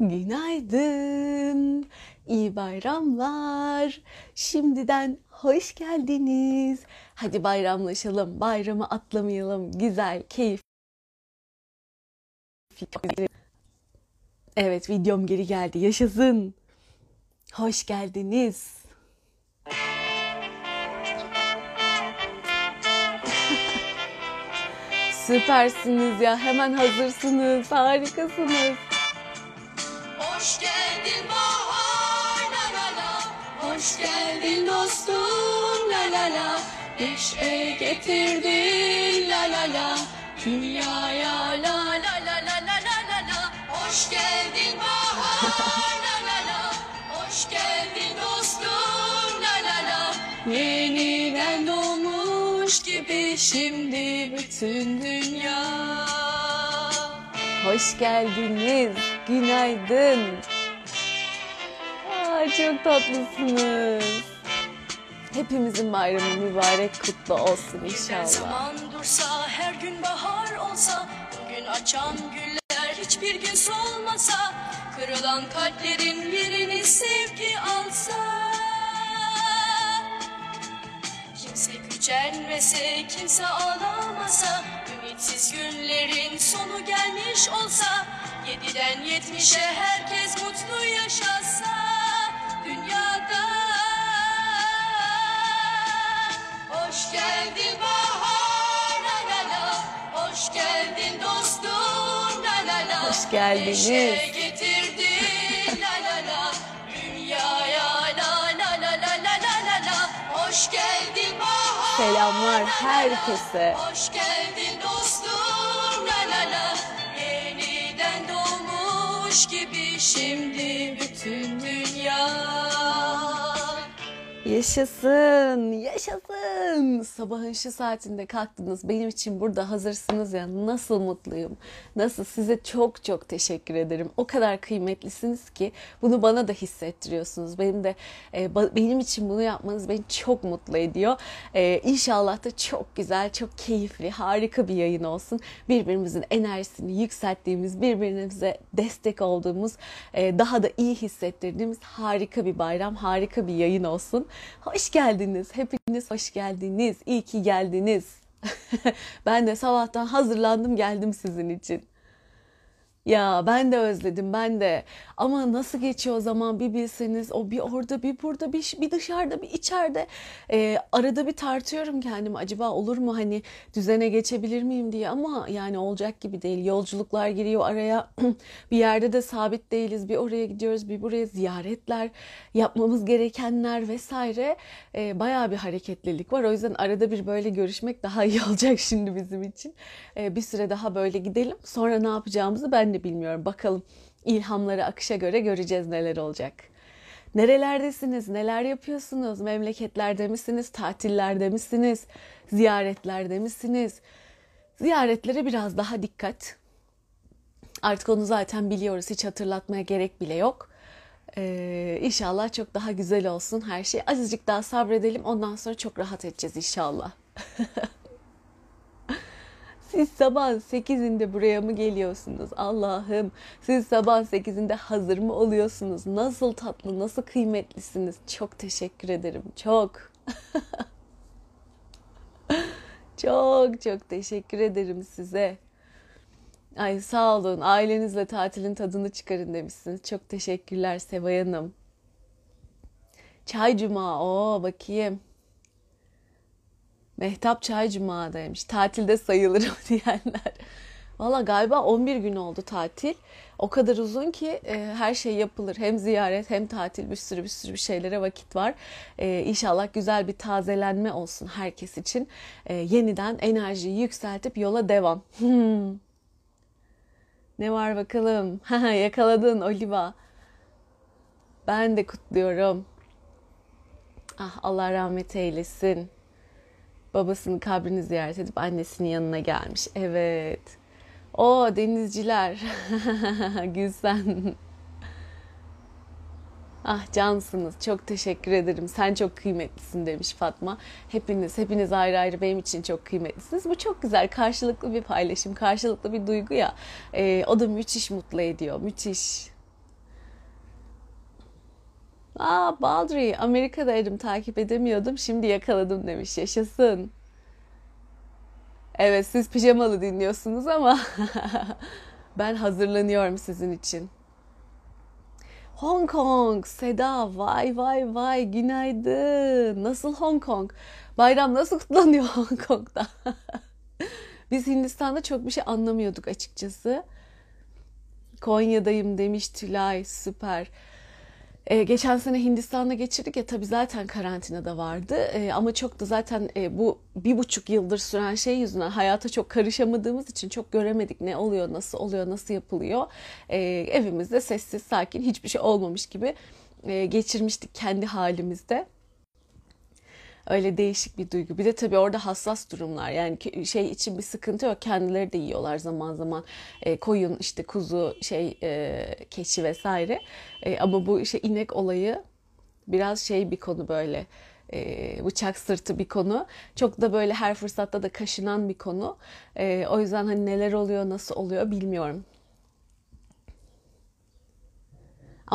Günaydın, iyi bayramlar. Şimdiden hoş geldiniz. Hadi bayramlaşalım, bayramı atlamayalım. Güzel, keyif. Evet, videom geri geldi. Yaşasın. Hoş geldiniz. Süpersiniz ya. Hemen hazırsınız. Harikasınız. Hoş geldin bahar la la la. Hoş geldin dostum la la la. Neşe getirdin la la la. Dünyaya la la la la la la la la. Hoş geldin bahar la la la. Hoş geldin dostum la la la. Yeniden doğmuş gibi şimdi bütün dünya. Hoş geldiniz. Günaydın. Aa, çok tatlısınız. Hepimizin bayramı mübarek kutlu olsun inşallah. zaman dursa, her gün bahar olsa, bugün açan güller hiçbir gün solmasa, kırılan kalplerin yerini sevgi alsa. Kimse gücenmese, kimse ağlamasa, ümitsiz günlerin sonu gelmiş olsa, Yediden yetmişe herkes mutlu yaşasa dünyada. Hoş geldin bahar la la la. Hoş geldin dostum la la la. Hoş geldiniz. Neşe getirdin la la la. Dünyaya la la la la la la la Hoş geldin bahar Selamlar herkese. Hoş geldin She Yaşasın, yaşasın. Sabahın şu saatinde kalktınız. Benim için burada hazırsınız ya. Nasıl mutluyum. Nasıl size çok çok teşekkür ederim. O kadar kıymetlisiniz ki bunu bana da hissettiriyorsunuz. Benim de e, benim için bunu yapmanız beni çok mutlu ediyor. E, inşallah da çok güzel, çok keyifli, harika bir yayın olsun. Birbirimizin enerjisini yükselttiğimiz, birbirimize destek olduğumuz, e, daha da iyi hissettirdiğimiz harika bir bayram, harika bir yayın olsun. Hoş geldiniz. Hepiniz hoş geldiniz. İyi ki geldiniz. ben de sabahtan hazırlandım geldim sizin için. Ya ben de özledim ben de. Ama nasıl geçiyor o zaman bir bilseniz o bir orada bir burada bir, bir dışarıda bir içeride. Ee, arada bir tartıyorum kendimi acaba olur mu hani düzene geçebilir miyim diye ama yani olacak gibi değil. Yolculuklar giriyor araya bir yerde de sabit değiliz bir oraya gidiyoruz bir buraya ziyaretler yapmamız gerekenler vesaire. Ee, bayağı bir hareketlilik var o yüzden arada bir böyle görüşmek daha iyi olacak şimdi bizim için. Ee, bir süre daha böyle gidelim sonra ne yapacağımızı ben de bilmiyorum. Bakalım ilhamları akışa göre göreceğiz neler olacak. Nerelerdesiniz? Neler yapıyorsunuz? Memleketlerde misiniz? Tatillerde misiniz? Ziyaretlerde misiniz? Ziyaretlere biraz daha dikkat. Artık onu zaten biliyoruz. Hiç hatırlatmaya gerek bile yok. Ee, inşallah çok daha güzel olsun her şey. Azıcık daha sabredelim. Ondan sonra çok rahat edeceğiz inşallah. Siz sabah 8'inde buraya mı geliyorsunuz? Allah'ım siz sabah 8'inde hazır mı oluyorsunuz? Nasıl tatlı, nasıl kıymetlisiniz? Çok teşekkür ederim. Çok. çok çok teşekkür ederim size. Ay sağ olun. Ailenizle tatilin tadını çıkarın demişsiniz. Çok teşekkürler Sevay Hanım. Çay Cuma. Oo bakayım. Mehtap Çay Cuma'daymış. Tatilde sayılırım diyenler. Valla galiba 11 gün oldu tatil. O kadar uzun ki e, her şey yapılır. Hem ziyaret hem tatil bir sürü bir sürü bir şeylere vakit var. E, inşallah güzel bir tazelenme olsun herkes için. E, yeniden enerjiyi yükseltip yola devam. Ne var bakalım? Yakaladın Oliva. Ben de kutluyorum. Ah Allah rahmet eylesin. Babasının kabrini ziyaret edip annesinin yanına gelmiş. Evet. O denizciler. Gülsen. Ah cansınız. Çok teşekkür ederim. Sen çok kıymetlisin demiş Fatma. Hepiniz, hepiniz ayrı ayrı benim için çok kıymetlisiniz. Bu çok güzel. Karşılıklı bir paylaşım, karşılıklı bir duygu ya. Ee, o da müthiş mutlu ediyor. Müthiş. Aa Baldry Amerika'daydım takip edemiyordum şimdi yakaladım demiş yaşasın. Evet siz pijamalı dinliyorsunuz ama ben hazırlanıyorum sizin için. Hong Kong, Seda, vay vay vay, günaydın. Nasıl Hong Kong? Bayram nasıl kutlanıyor Hong Kong'da? Biz Hindistan'da çok bir şey anlamıyorduk açıkçası. Konya'dayım demiş Tülay, süper. Ee, geçen sene Hindistan'da geçirdik ya tabii zaten karantinada vardı Ee, ama çok da zaten e, bu bir buçuk yıldır süren şey yüzünden hayata çok karışamadığımız için çok göremedik ne oluyor, nasıl oluyor, nasıl yapılıyor. Ee, evimizde sessiz sakin hiçbir şey olmamış gibi e, geçirmiştik kendi halimizde. Öyle değişik bir duygu. Bir de tabii orada hassas durumlar. Yani şey için bir sıkıntı yok. Kendileri de yiyorlar zaman zaman. E, koyun, işte kuzu, şey e, keçi vesaire. E, ama bu işte inek olayı biraz şey bir konu böyle. E, bıçak sırtı bir konu. Çok da böyle her fırsatta da kaşınan bir konu. E, o yüzden hani neler oluyor, nasıl oluyor bilmiyorum.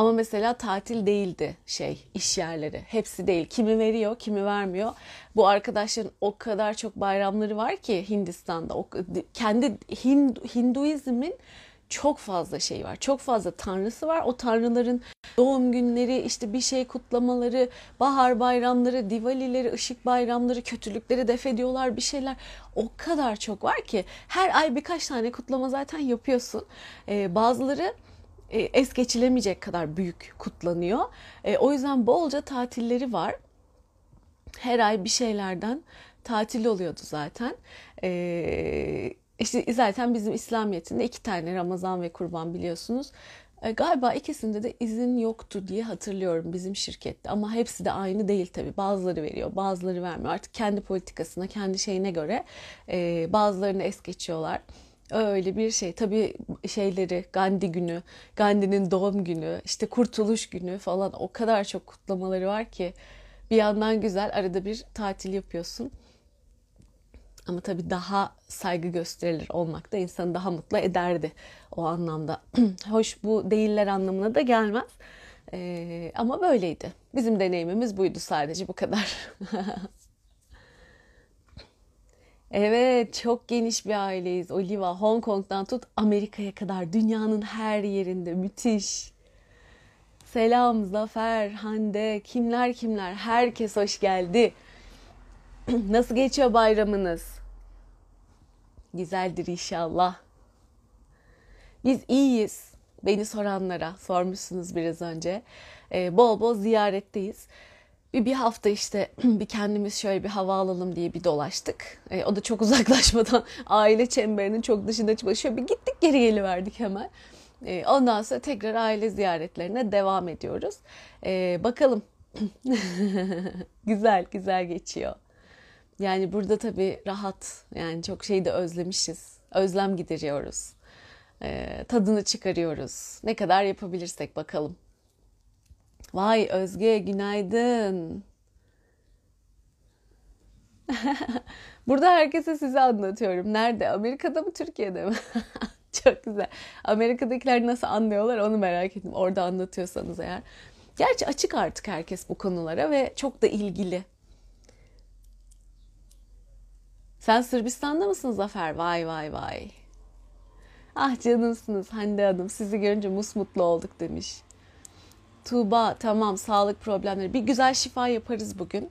Ama mesela tatil değildi şey iş yerleri. Hepsi değil. Kimi veriyor, kimi vermiyor. Bu arkadaşların o kadar çok bayramları var ki Hindistan'da. O, kendi Hind, Hinduizmin çok fazla şey var. Çok fazla tanrısı var. O tanrıların doğum günleri, işte bir şey kutlamaları, bahar bayramları, Diwalileri, ışık bayramları, kötülükleri def ediyorlar bir şeyler. O kadar çok var ki her ay birkaç tane kutlama zaten yapıyorsun. Ee, bazıları es geçilemeyecek kadar büyük kutlanıyor. E, o yüzden bolca tatilleri var. Her ay bir şeylerden tatil oluyordu zaten. E, işte zaten bizim İslamiyet'inde iki tane Ramazan ve Kurban biliyorsunuz. E, galiba ikisinde de izin yoktu diye hatırlıyorum bizim şirkette. Ama hepsi de aynı değil tabii. Bazıları veriyor, bazıları vermiyor. Artık kendi politikasına, kendi şeyine göre e, bazılarını es geçiyorlar. Öyle bir şey. Tabii şeyleri Gandhi günü, Gandhi'nin doğum günü, işte Kurtuluş günü falan o kadar çok kutlamaları var ki bir yandan güzel arada bir tatil yapıyorsun. Ama tabii daha saygı gösterilir olmak da insanı daha mutlu ederdi o anlamda. Hoş bu değiller anlamına da gelmez. Ee, ama böyleydi. Bizim deneyimimiz buydu sadece bu kadar. Evet, çok geniş bir aileyiz. Oliva, Hong Kong'dan tut Amerika'ya kadar dünyanın her yerinde müthiş. Selam Zafer, Hande, kimler kimler, herkes hoş geldi. Nasıl geçiyor bayramınız? Güzeldir inşallah. Biz iyiyiz. Beni soranlara sormuşsunuz biraz önce. Ee, bol bol ziyaretteyiz. Bir, bir hafta işte bir kendimiz şöyle bir hava alalım diye bir dolaştık. E, o da çok uzaklaşmadan aile çemberinin çok dışında çıkmadı. Şöyle bir gittik geri geliverdik hemen. E, ondan sonra tekrar aile ziyaretlerine devam ediyoruz. E, bakalım. güzel güzel geçiyor. Yani burada tabii rahat yani çok şeyi de özlemişiz. Özlem gideriyoruz. E, tadını çıkarıyoruz. Ne kadar yapabilirsek bakalım. Vay Özge günaydın. Burada herkese size anlatıyorum. Nerede? Amerika'da mı Türkiye'de mi? Çok güzel. Amerika'dakiler nasıl anlıyorlar onu merak ettim. Orada anlatıyorsanız eğer. Gerçi açık artık herkes bu konulara ve çok da ilgili. Sen Sırbistan'da mısın Zafer? Vay vay vay. Ah canımsınız Hande Hanım. Sizi görünce musmutlu olduk demiş. Tuğba tamam sağlık problemleri. Bir güzel şifa yaparız bugün.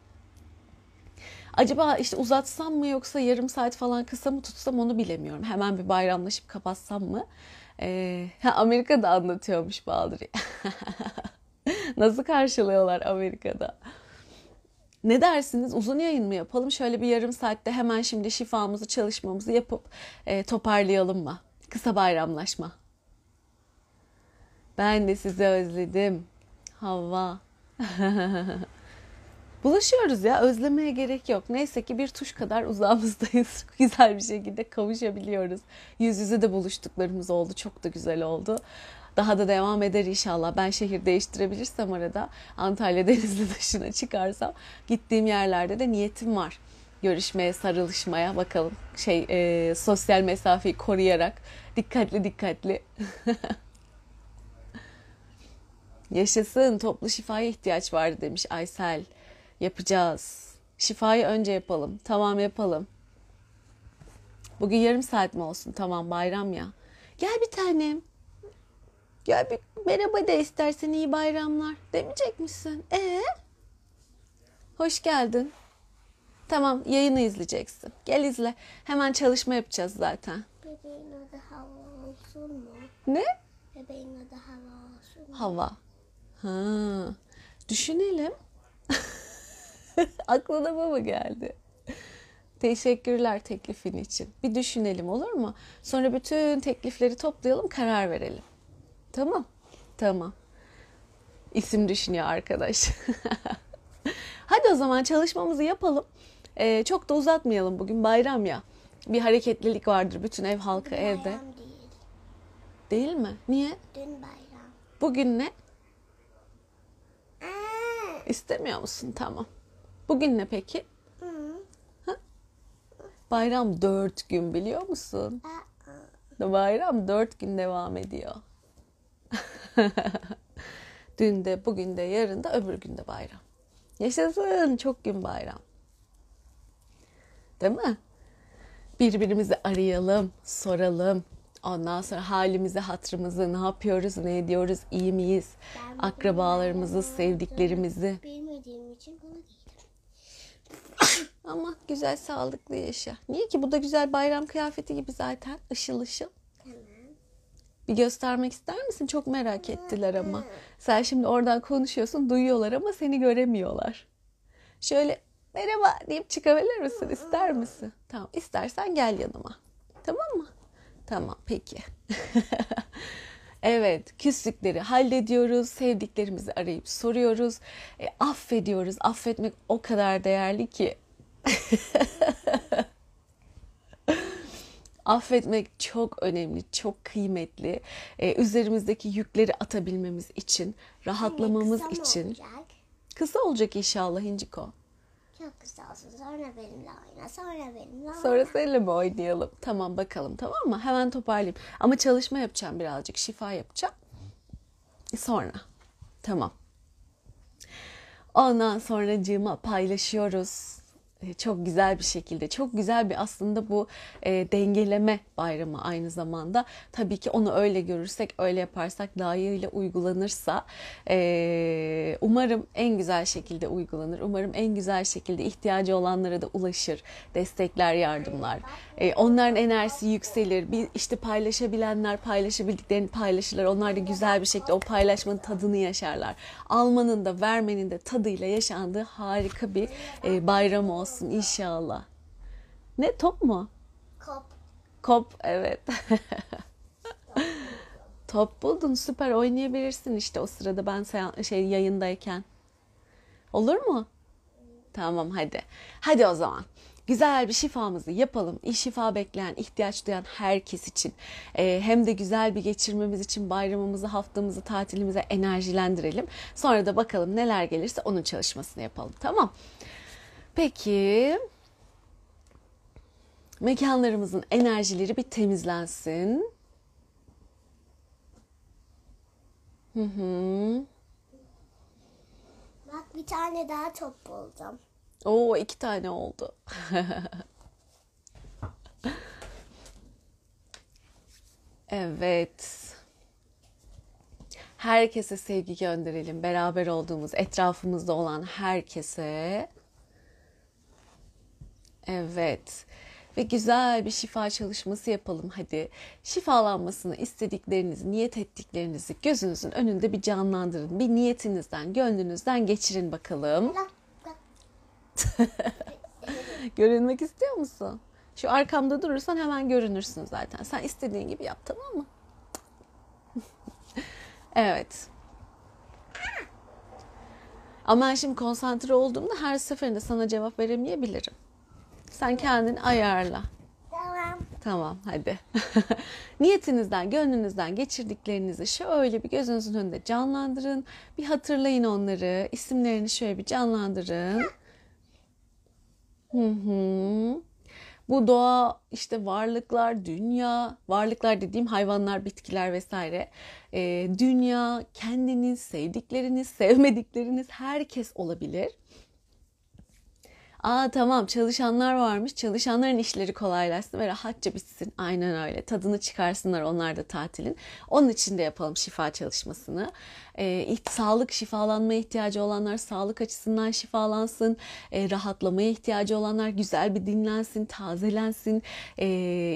Acaba işte uzatsam mı yoksa yarım saat falan kısa mı tutsam onu bilemiyorum. Hemen bir bayramlaşıp kapatsam mı? Ee, Amerika'da anlatıyormuş Bahadır. Nasıl karşılıyorlar Amerika'da? Ne dersiniz? Uzun yayın mı yapalım? Şöyle bir yarım saatte hemen şimdi şifamızı, çalışmamızı yapıp e, toparlayalım mı? Kısa bayramlaşma. Ben de sizi özledim. Havva. Bulaşıyoruz ya özlemeye gerek yok. Neyse ki bir tuş kadar uzağımızdayız. Güzel bir şekilde kavuşabiliyoruz. Yüz yüze de buluştuklarımız oldu. Çok da güzel oldu. Daha da devam eder inşallah. Ben şehir değiştirebilirsem arada Antalya Denizli dışına çıkarsam gittiğim yerlerde de niyetim var. Görüşmeye, sarılışmaya bakalım. Şey e, sosyal mesafeyi koruyarak dikkatli dikkatli. Yaşasın toplu şifaya ihtiyaç vardı demiş Aysel. Yapacağız. Şifayı önce yapalım. Tamam yapalım. Bugün yarım saat mi olsun? Tamam bayram ya. Gel bir tanem. Gel bir merhaba de istersen iyi bayramlar. Demeyecek misin? Ee? Hoş geldin. Tamam yayını izleyeceksin. Gel izle. Hemen çalışma yapacağız zaten. Bebeğin adı hava olsun mu? Ne? Bebeğin adı hava olsun mu? Hava. Ha. Düşünelim. Aklına mu geldi? Teşekkürler teklifin için. Bir düşünelim olur mu? Sonra bütün teklifleri toplayalım, karar verelim. Tamam. Tamam. İsim düşünüyor arkadaş. Hadi o zaman çalışmamızı yapalım. Ee, çok da uzatmayalım bugün bayram ya. Bir hareketlilik vardır bütün ev halkı evde. Bayram değil. Değil mi? Niye? Dün bayram. Bugün ne? İstemiyor musun? Tamam. Bugün ne peki? hı. Bayram dört gün biliyor musun? Bayram dört gün devam ediyor. Dün de, bugün de, yarın da, öbür gün de bayram. Yaşasın çok gün bayram. Değil mi? Birbirimizi arayalım, soralım. Ondan sonra halimizi, hatırımızı, ne yapıyoruz, ne ediyoruz, iyi miyiz? Ben Akrabalarımızı, sevdiklerimizi. bilmediğim için bunu giydim. Ama güzel sağlıklı yaşa. Niye ki? Bu da güzel bayram kıyafeti gibi zaten. Işıl ışıl. Tamam. Bir göstermek ister misin? Çok merak ettiler ama. Sen şimdi oradan konuşuyorsun, duyuyorlar ama seni göremiyorlar. Şöyle merhaba deyip çıkabilir misin? İster misin? Tamam, istersen gel yanıma. Tamam mı? Tamam, peki. Evet, küslükleri hallediyoruz, sevdiklerimizi arayıp soruyoruz, e, affediyoruz. Affetmek o kadar değerli ki. Affetmek çok önemli, çok kıymetli. Ee, üzerimizdeki yükleri atabilmemiz için, rahatlamamız Kısa mı için. olacak? Kısa olacak inşallah İnciko. Çok olsun. Sonra benimle oyna. Sonra benimle oyna. Sonra seninle mi oynayalım? Tamam bakalım tamam mı? Hemen toparlayayım. Ama çalışma yapacağım birazcık. Şifa yapacağım. Sonra. Tamam. Ondan sonra cığıma paylaşıyoruz. E, Çok güzel bir şekilde, çok güzel bir aslında bu e, dengeleme bayramı aynı zamanda. Tabii ki onu öyle görürsek, öyle yaparsak, layığıyla uygulanırsa e, umarım en güzel şekilde uygulanır. Umarım en güzel şekilde ihtiyacı olanlara da ulaşır. Destekler, yardımlar. E, onların enerjisi yükselir. Bir işte paylaşabilenler paylaşabildiklerini paylaşırlar. Onlar da güzel bir şekilde o paylaşmanın tadını yaşarlar. Almanın da vermenin de tadıyla yaşandığı harika bir e, bayram olsun inşallah. Ne top mu? Kop. Kop evet. Top buldun süper oynayabilirsin işte o sırada ben şey yayındayken. Olur mu? Tamam hadi. Hadi o zaman. Güzel bir şifamızı yapalım. İyi şifa bekleyen, ihtiyaç duyan herkes için. Ee, hem de güzel bir geçirmemiz için bayramımızı, haftamızı, tatilimize enerjilendirelim. Sonra da bakalım neler gelirse onun çalışmasını yapalım. Tamam. Peki. Mekanlarımızın enerjileri bir temizlensin. Hı hı. Bak bir tane daha top buldum. Oo iki tane oldu. evet. Herkese sevgi gönderelim. Beraber olduğumuz, etrafımızda olan herkese. Evet. Ve güzel bir şifa çalışması yapalım hadi. Şifalanmasını istediklerinizi, niyet ettiklerinizi gözünüzün önünde bir canlandırın. Bir niyetinizden, gönlünüzden geçirin bakalım. Bak, bak. Görünmek istiyor musun? Şu arkamda durursan hemen görünürsün zaten. Sen istediğin gibi yap tamam mı? evet. Ama ben şimdi konsantre olduğumda her seferinde sana cevap veremeyebilirim. Sen kendini ayarla. Tamam. Tamam hadi. Niyetinizden, gönlünüzden geçirdiklerinizi şöyle bir gözünüzün önünde canlandırın. Bir hatırlayın onları. İsimlerini şöyle bir canlandırın. Hı hı. Bu doğa işte varlıklar, dünya, varlıklar dediğim hayvanlar, bitkiler vesaire. E, dünya, kendiniz, sevdikleriniz, sevmedikleriniz herkes olabilir. Aa tamam çalışanlar varmış. Çalışanların işleri kolaylaşsın ve rahatça bitsin. Aynen öyle. Tadını çıkarsınlar onlar da tatilin. Onun için de yapalım şifa çalışmasını. Ee, sağlık şifalanmaya ihtiyacı olanlar sağlık açısından şifalansın. Ee, rahatlamaya ihtiyacı olanlar güzel bir dinlensin, tazelensin. Ee,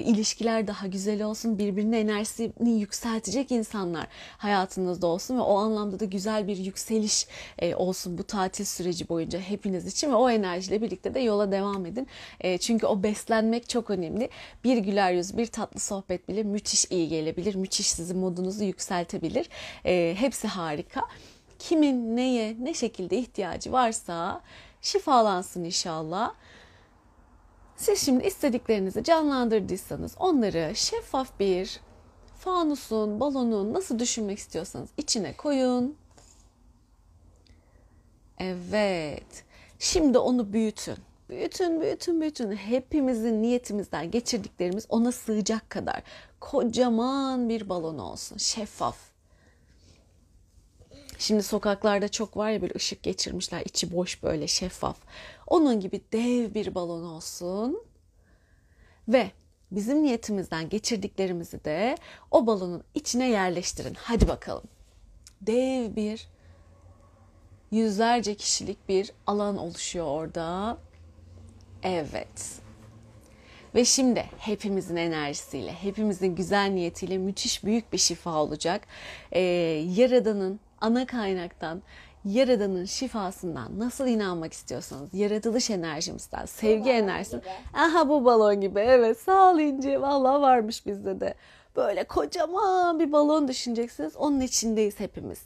ilişkiler daha güzel olsun. Birbirinin enerjisini yükseltecek insanlar hayatınızda olsun ve o anlamda da güzel bir yükseliş e, olsun bu tatil süreci boyunca hepiniz için ve o enerjiyle birlikte de yola devam edin. E, çünkü o beslenmek çok önemli. Bir güler yüz, bir tatlı sohbet bile müthiş iyi gelebilir. Müthiş sizin modunuzu yükseltebilir. E, hepsi harika. Kimin neye, ne şekilde ihtiyacı varsa şifalansın inşallah. Siz şimdi istediklerinizi canlandırdıysanız onları şeffaf bir fanusun, balonun nasıl düşünmek istiyorsanız içine koyun. Evet. Şimdi onu büyütün. Büyütün, büyütün, büyütün. Hepimizin niyetimizden geçirdiklerimiz ona sığacak kadar kocaman bir balon olsun. Şeffaf. Şimdi sokaklarda çok var ya böyle ışık geçirmişler. içi boş böyle şeffaf. Onun gibi dev bir balon olsun. Ve bizim niyetimizden geçirdiklerimizi de o balonun içine yerleştirin. Hadi bakalım. Dev bir yüzlerce kişilik bir alan oluşuyor orada. Evet. Ve şimdi hepimizin enerjisiyle, hepimizin güzel niyetiyle müthiş büyük bir şifa olacak. Ee, Yaradan'ın ana kaynaktan, Yaradan'ın şifasından nasıl inanmak istiyorsanız, yaratılış enerjimizden, sevgi enerjisinden. Aha bu balon gibi evet sağ ol İnci. Valla varmış bizde de. Böyle kocaman bir balon düşüneceksiniz. Onun içindeyiz hepimiz.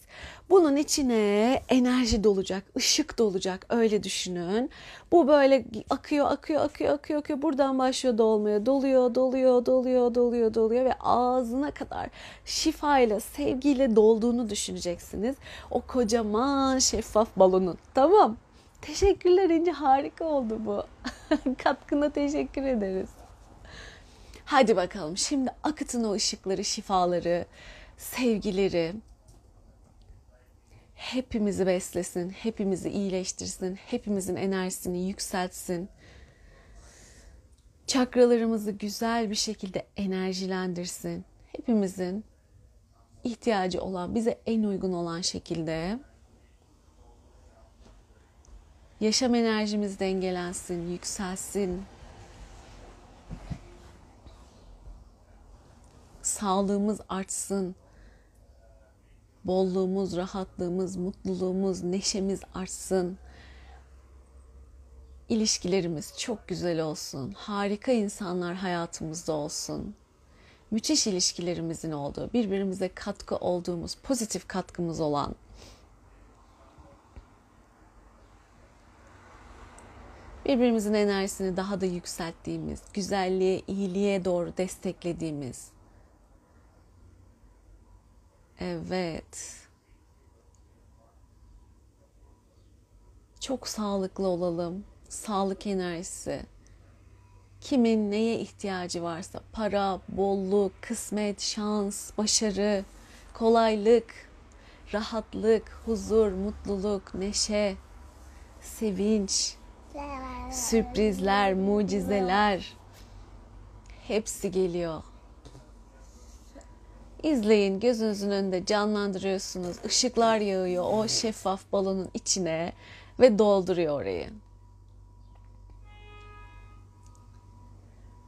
Bunun içine enerji dolacak, ışık dolacak. Öyle düşünün. Bu böyle akıyor, akıyor, akıyor, akıyor, akıyor. Buradan başlıyor dolmaya. Doluyor, doluyor, doluyor, doluyor, doluyor ve ağzına kadar şifayla, sevgiyle dolduğunu düşüneceksiniz. O kocaman şeffaf balonun. Tamam. Teşekkürler İnci. Harika oldu bu. Katkına teşekkür ederiz. Hadi bakalım şimdi akıtın o ışıkları, şifaları, sevgileri. Hepimizi beslesin, hepimizi iyileştirsin, hepimizin enerjisini yükseltsin. Çakralarımızı güzel bir şekilde enerjilendirsin. Hepimizin ihtiyacı olan, bize en uygun olan şekilde yaşam enerjimiz dengelensin, yükselsin, sağlığımız artsın. Bolluğumuz, rahatlığımız, mutluluğumuz, neşemiz artsın. İlişkilerimiz çok güzel olsun. Harika insanlar hayatımızda olsun. Müthiş ilişkilerimizin olduğu, birbirimize katkı olduğumuz, pozitif katkımız olan birbirimizin enerjisini daha da yükselttiğimiz, güzelliğe, iyiliğe doğru desteklediğimiz Evet. Çok sağlıklı olalım. Sağlık enerjisi. Kimin neye ihtiyacı varsa para, bolluk, kısmet, şans, başarı, kolaylık, rahatlık, huzur, mutluluk, neşe, sevinç, sürprizler, mucizeler hepsi geliyor. İzleyin gözünüzün önünde canlandırıyorsunuz. Işıklar yağıyor o şeffaf balonun içine ve dolduruyor orayı.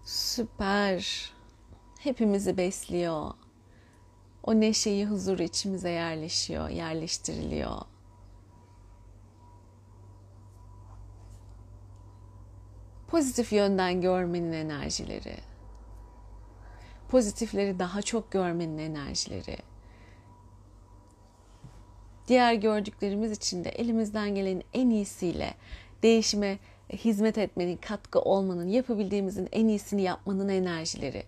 Süper. Hepimizi besliyor. O neşeyi, huzuru içimize yerleşiyor, yerleştiriliyor. Pozitif yönden görmenin enerjileri pozitifleri daha çok görmenin enerjileri. Diğer gördüklerimiz için de elimizden gelenin en iyisiyle değişime hizmet etmenin, katkı olmanın, yapabildiğimizin en iyisini yapmanın enerjileri.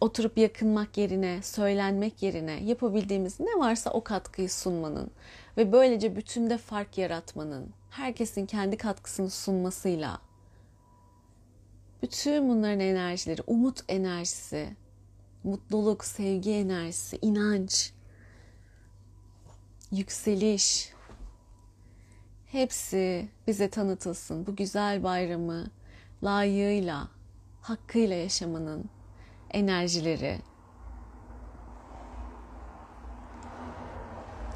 Oturup yakınmak yerine, söylenmek yerine yapabildiğimiz ne varsa o katkıyı sunmanın ve böylece bütünde fark yaratmanın, herkesin kendi katkısını sunmasıyla Bütün bunların enerjileri, umut enerjisi, mutluluk, sevgi enerjisi, inanç, yükseliş hepsi bize tanıtılsın. Bu güzel bayramı layığıyla, hakkıyla yaşamanın enerjileri,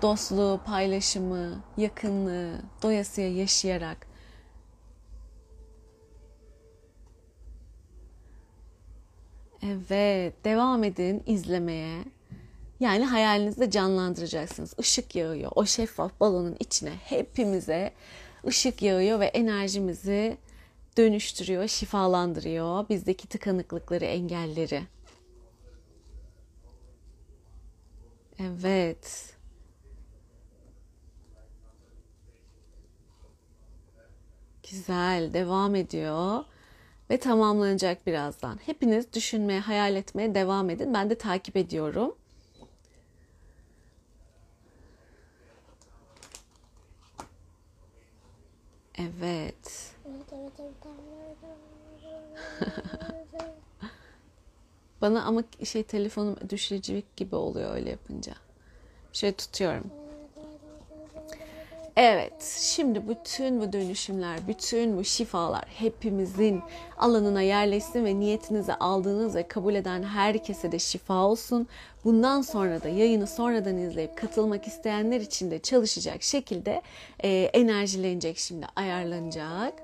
dostluğu, paylaşımı, yakınlığı doyasıya yaşayarak Evet, devam edin izlemeye. Yani hayalinizde canlandıracaksınız. Işık yağıyor. O şeffaf balonun içine hepimize ışık yağıyor ve enerjimizi dönüştürüyor, şifalandırıyor. Bizdeki tıkanıklıkları, engelleri. Evet. Güzel, devam ediyor ve tamamlanacak birazdan. Hepiniz düşünmeye, hayal etmeye devam edin. Ben de takip ediyorum. Evet. Bana ama şey telefonum düşürücülük gibi oluyor öyle yapınca. Şöyle tutuyorum. Evet, şimdi bütün bu dönüşümler, bütün bu şifalar hepimizin alanına yerleşsin ve niyetinizi aldığınız ve kabul eden herkese de şifa olsun. Bundan sonra da yayını sonradan izleyip katılmak isteyenler için de çalışacak şekilde e, enerjilenecek şimdi, ayarlanacak.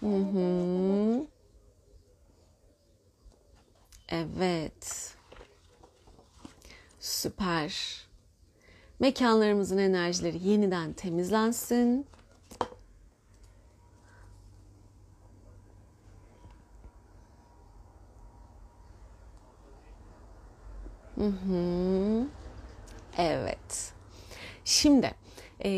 Hı hı. Evet. Süper. Mekanlarımızın enerjileri yeniden temizlensin. Hı hı. Evet. Şimdi ee,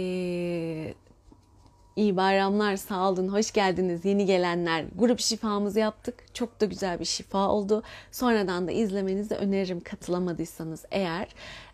İyi bayramlar, sağ olun, hoş geldiniz yeni gelenler. Grup şifamızı yaptık. Çok da güzel bir şifa oldu. Sonradan da izlemenizi öneririm katılamadıysanız eğer.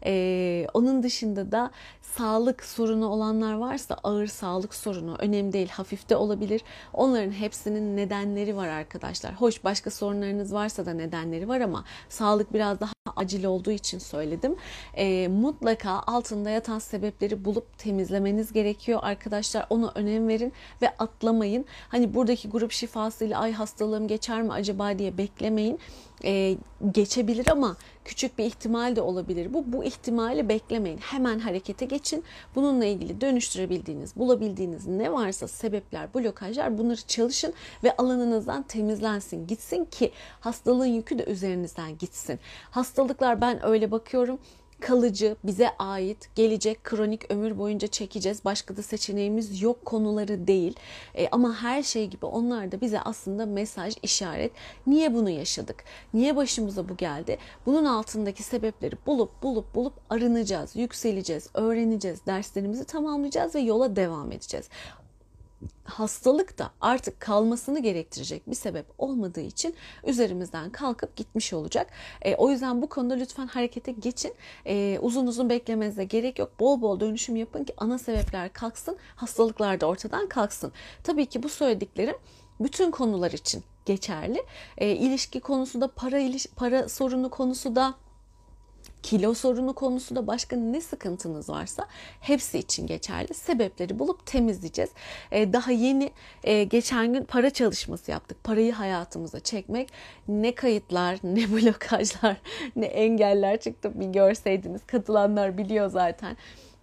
Ee, onun dışında da sağlık sorunu olanlar varsa ağır sağlık sorunu önemli değil, hafifte olabilir. Onların hepsinin nedenleri var arkadaşlar. Hoş başka sorunlarınız varsa da nedenleri var ama sağlık biraz daha acil olduğu için söyledim. Ee, mutlaka altında yatan sebepleri bulup temizlemeniz gerekiyor arkadaşlar. Onu önem verin ve atlamayın. Hani buradaki grup şifasıyla ay hastalığım geçer mi acaba diye beklemeyin. Ee, geçebilir ama küçük bir ihtimal de olabilir. Bu bu ihtimali beklemeyin. Hemen harekete geçin. Bununla ilgili dönüştürebildiğiniz, bulabildiğiniz ne varsa sebepler, blokajlar bunları çalışın ve alanınızdan temizlensin, gitsin ki hastalığın yükü de üzerinizden gitsin. Hastalıklar ben öyle bakıyorum kalıcı, bize ait, gelecek, kronik ömür boyunca çekeceğiz. Başka da seçeneğimiz yok konuları değil. E, ama her şey gibi onlar da bize aslında mesaj, işaret. Niye bunu yaşadık? Niye başımıza bu geldi? Bunun altındaki sebepleri bulup bulup bulup arınacağız, yükseleceğiz, öğreneceğiz, derslerimizi tamamlayacağız ve yola devam edeceğiz hastalık da artık kalmasını gerektirecek bir sebep olmadığı için üzerimizden kalkıp gitmiş olacak. E, o yüzden bu konuda lütfen harekete geçin. E, uzun uzun beklemenize gerek yok. Bol bol dönüşüm yapın ki ana sebepler kalksın, hastalıklar da ortadan kalksın. Tabii ki bu söylediklerim bütün konular için geçerli. E, ilişki konusu da para iliş para sorunu konusu da kilo sorunu konusu da başka ne sıkıntınız varsa hepsi için geçerli. Sebepleri bulup temizleyeceğiz. Ee, daha yeni e, geçen gün para çalışması yaptık. Parayı hayatımıza çekmek ne kayıtlar, ne blokajlar, ne engeller çıktı bir görseydiniz. Katılanlar biliyor zaten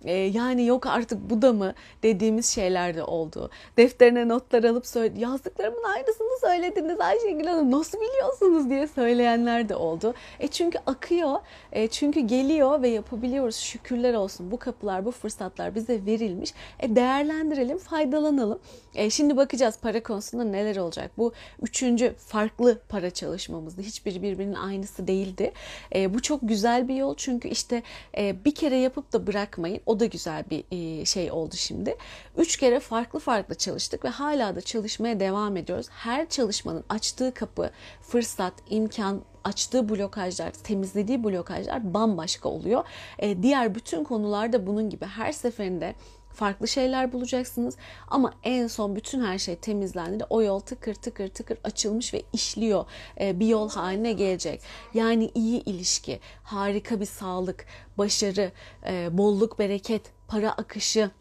e, yani yok artık bu da mı dediğimiz şeyler de oldu. Defterine notlar alıp söyledi. Yazdıklarımın aynısını söylediniz Ayşegül Hanım nasıl biliyorsunuz diye söyleyenler de oldu. E çünkü akıyor, e çünkü geliyor ve yapabiliyoruz. Şükürler olsun bu kapılar, bu fırsatlar bize verilmiş. E değerlendirelim, faydalanalım. E şimdi bakacağız para konusunda neler olacak. Bu üçüncü farklı para çalışmamızdı. Hiçbiri birbirinin aynısı değildi. E, bu çok güzel bir yol çünkü işte e, bir kere yapıp da bırakmayın. O da güzel bir e, şey oldu şimdi. Üç kere farklı farklı çalıştık ve hala da çalışmaya devam ediyoruz. Her çalışmanın açtığı kapı, fırsat, imkan, açtığı blokajlar, temizlediği blokajlar bambaşka oluyor. E, diğer bütün konularda bunun gibi her seferinde farklı şeyler bulacaksınız. Ama en son bütün her şey temizlendiğinde o yol tıkır tıkır tıkır açılmış ve işliyor. Ee, bir yol haline gelecek. Yani iyi ilişki, harika bir sağlık, başarı, e, bolluk, bereket, para akışı,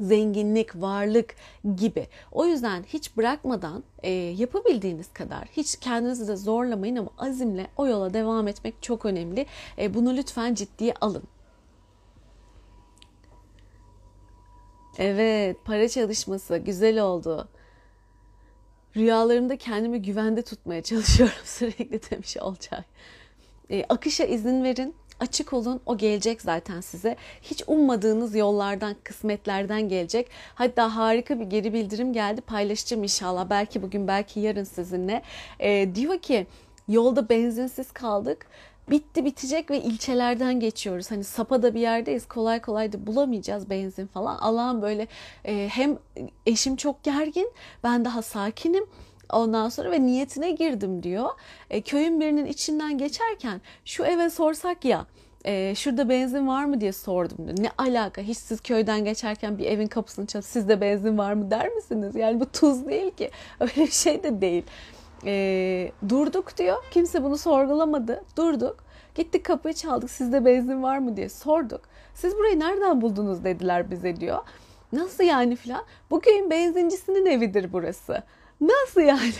zenginlik, varlık gibi. O yüzden hiç bırakmadan e, yapabildiğiniz kadar hiç kendinizi de zorlamayın ama azimle o yola devam etmek çok önemli. E, bunu lütfen ciddiye alın. Evet, para çalışması güzel oldu. Rüyalarımda kendimi güvende tutmaya çalışıyorum sürekli demiş Olcay. E, akışa izin verin, açık olun. O gelecek zaten size. Hiç ummadığınız yollardan, kısmetlerden gelecek. Hatta harika bir geri bildirim geldi. Paylaşacağım inşallah. Belki bugün, belki yarın sizinle. E, diyor ki yolda benzinsiz kaldık bitti bitecek ve ilçelerden geçiyoruz. Hani Sapa'da bir yerdeyiz. Kolay kolay da bulamayacağız benzin falan. Allah'ım böyle e, hem eşim çok gergin, ben daha sakinim. Ondan sonra ve niyetine girdim diyor. E, köyün birinin içinden geçerken şu eve sorsak ya e, şurada benzin var mı diye sordum diyor. Ne alaka hiç siz köyden geçerken bir evin kapısını çalıp sizde benzin var mı der misiniz? Yani bu tuz değil ki öyle bir şey de değil. E, durduk diyor kimse bunu sorgulamadı durduk gittik kapıyı çaldık sizde benzin var mı diye sorduk. Siz burayı nereden buldunuz dediler bize diyor. Nasıl yani filan? Bu köyün benzincisinin evidir burası. Nasıl yani?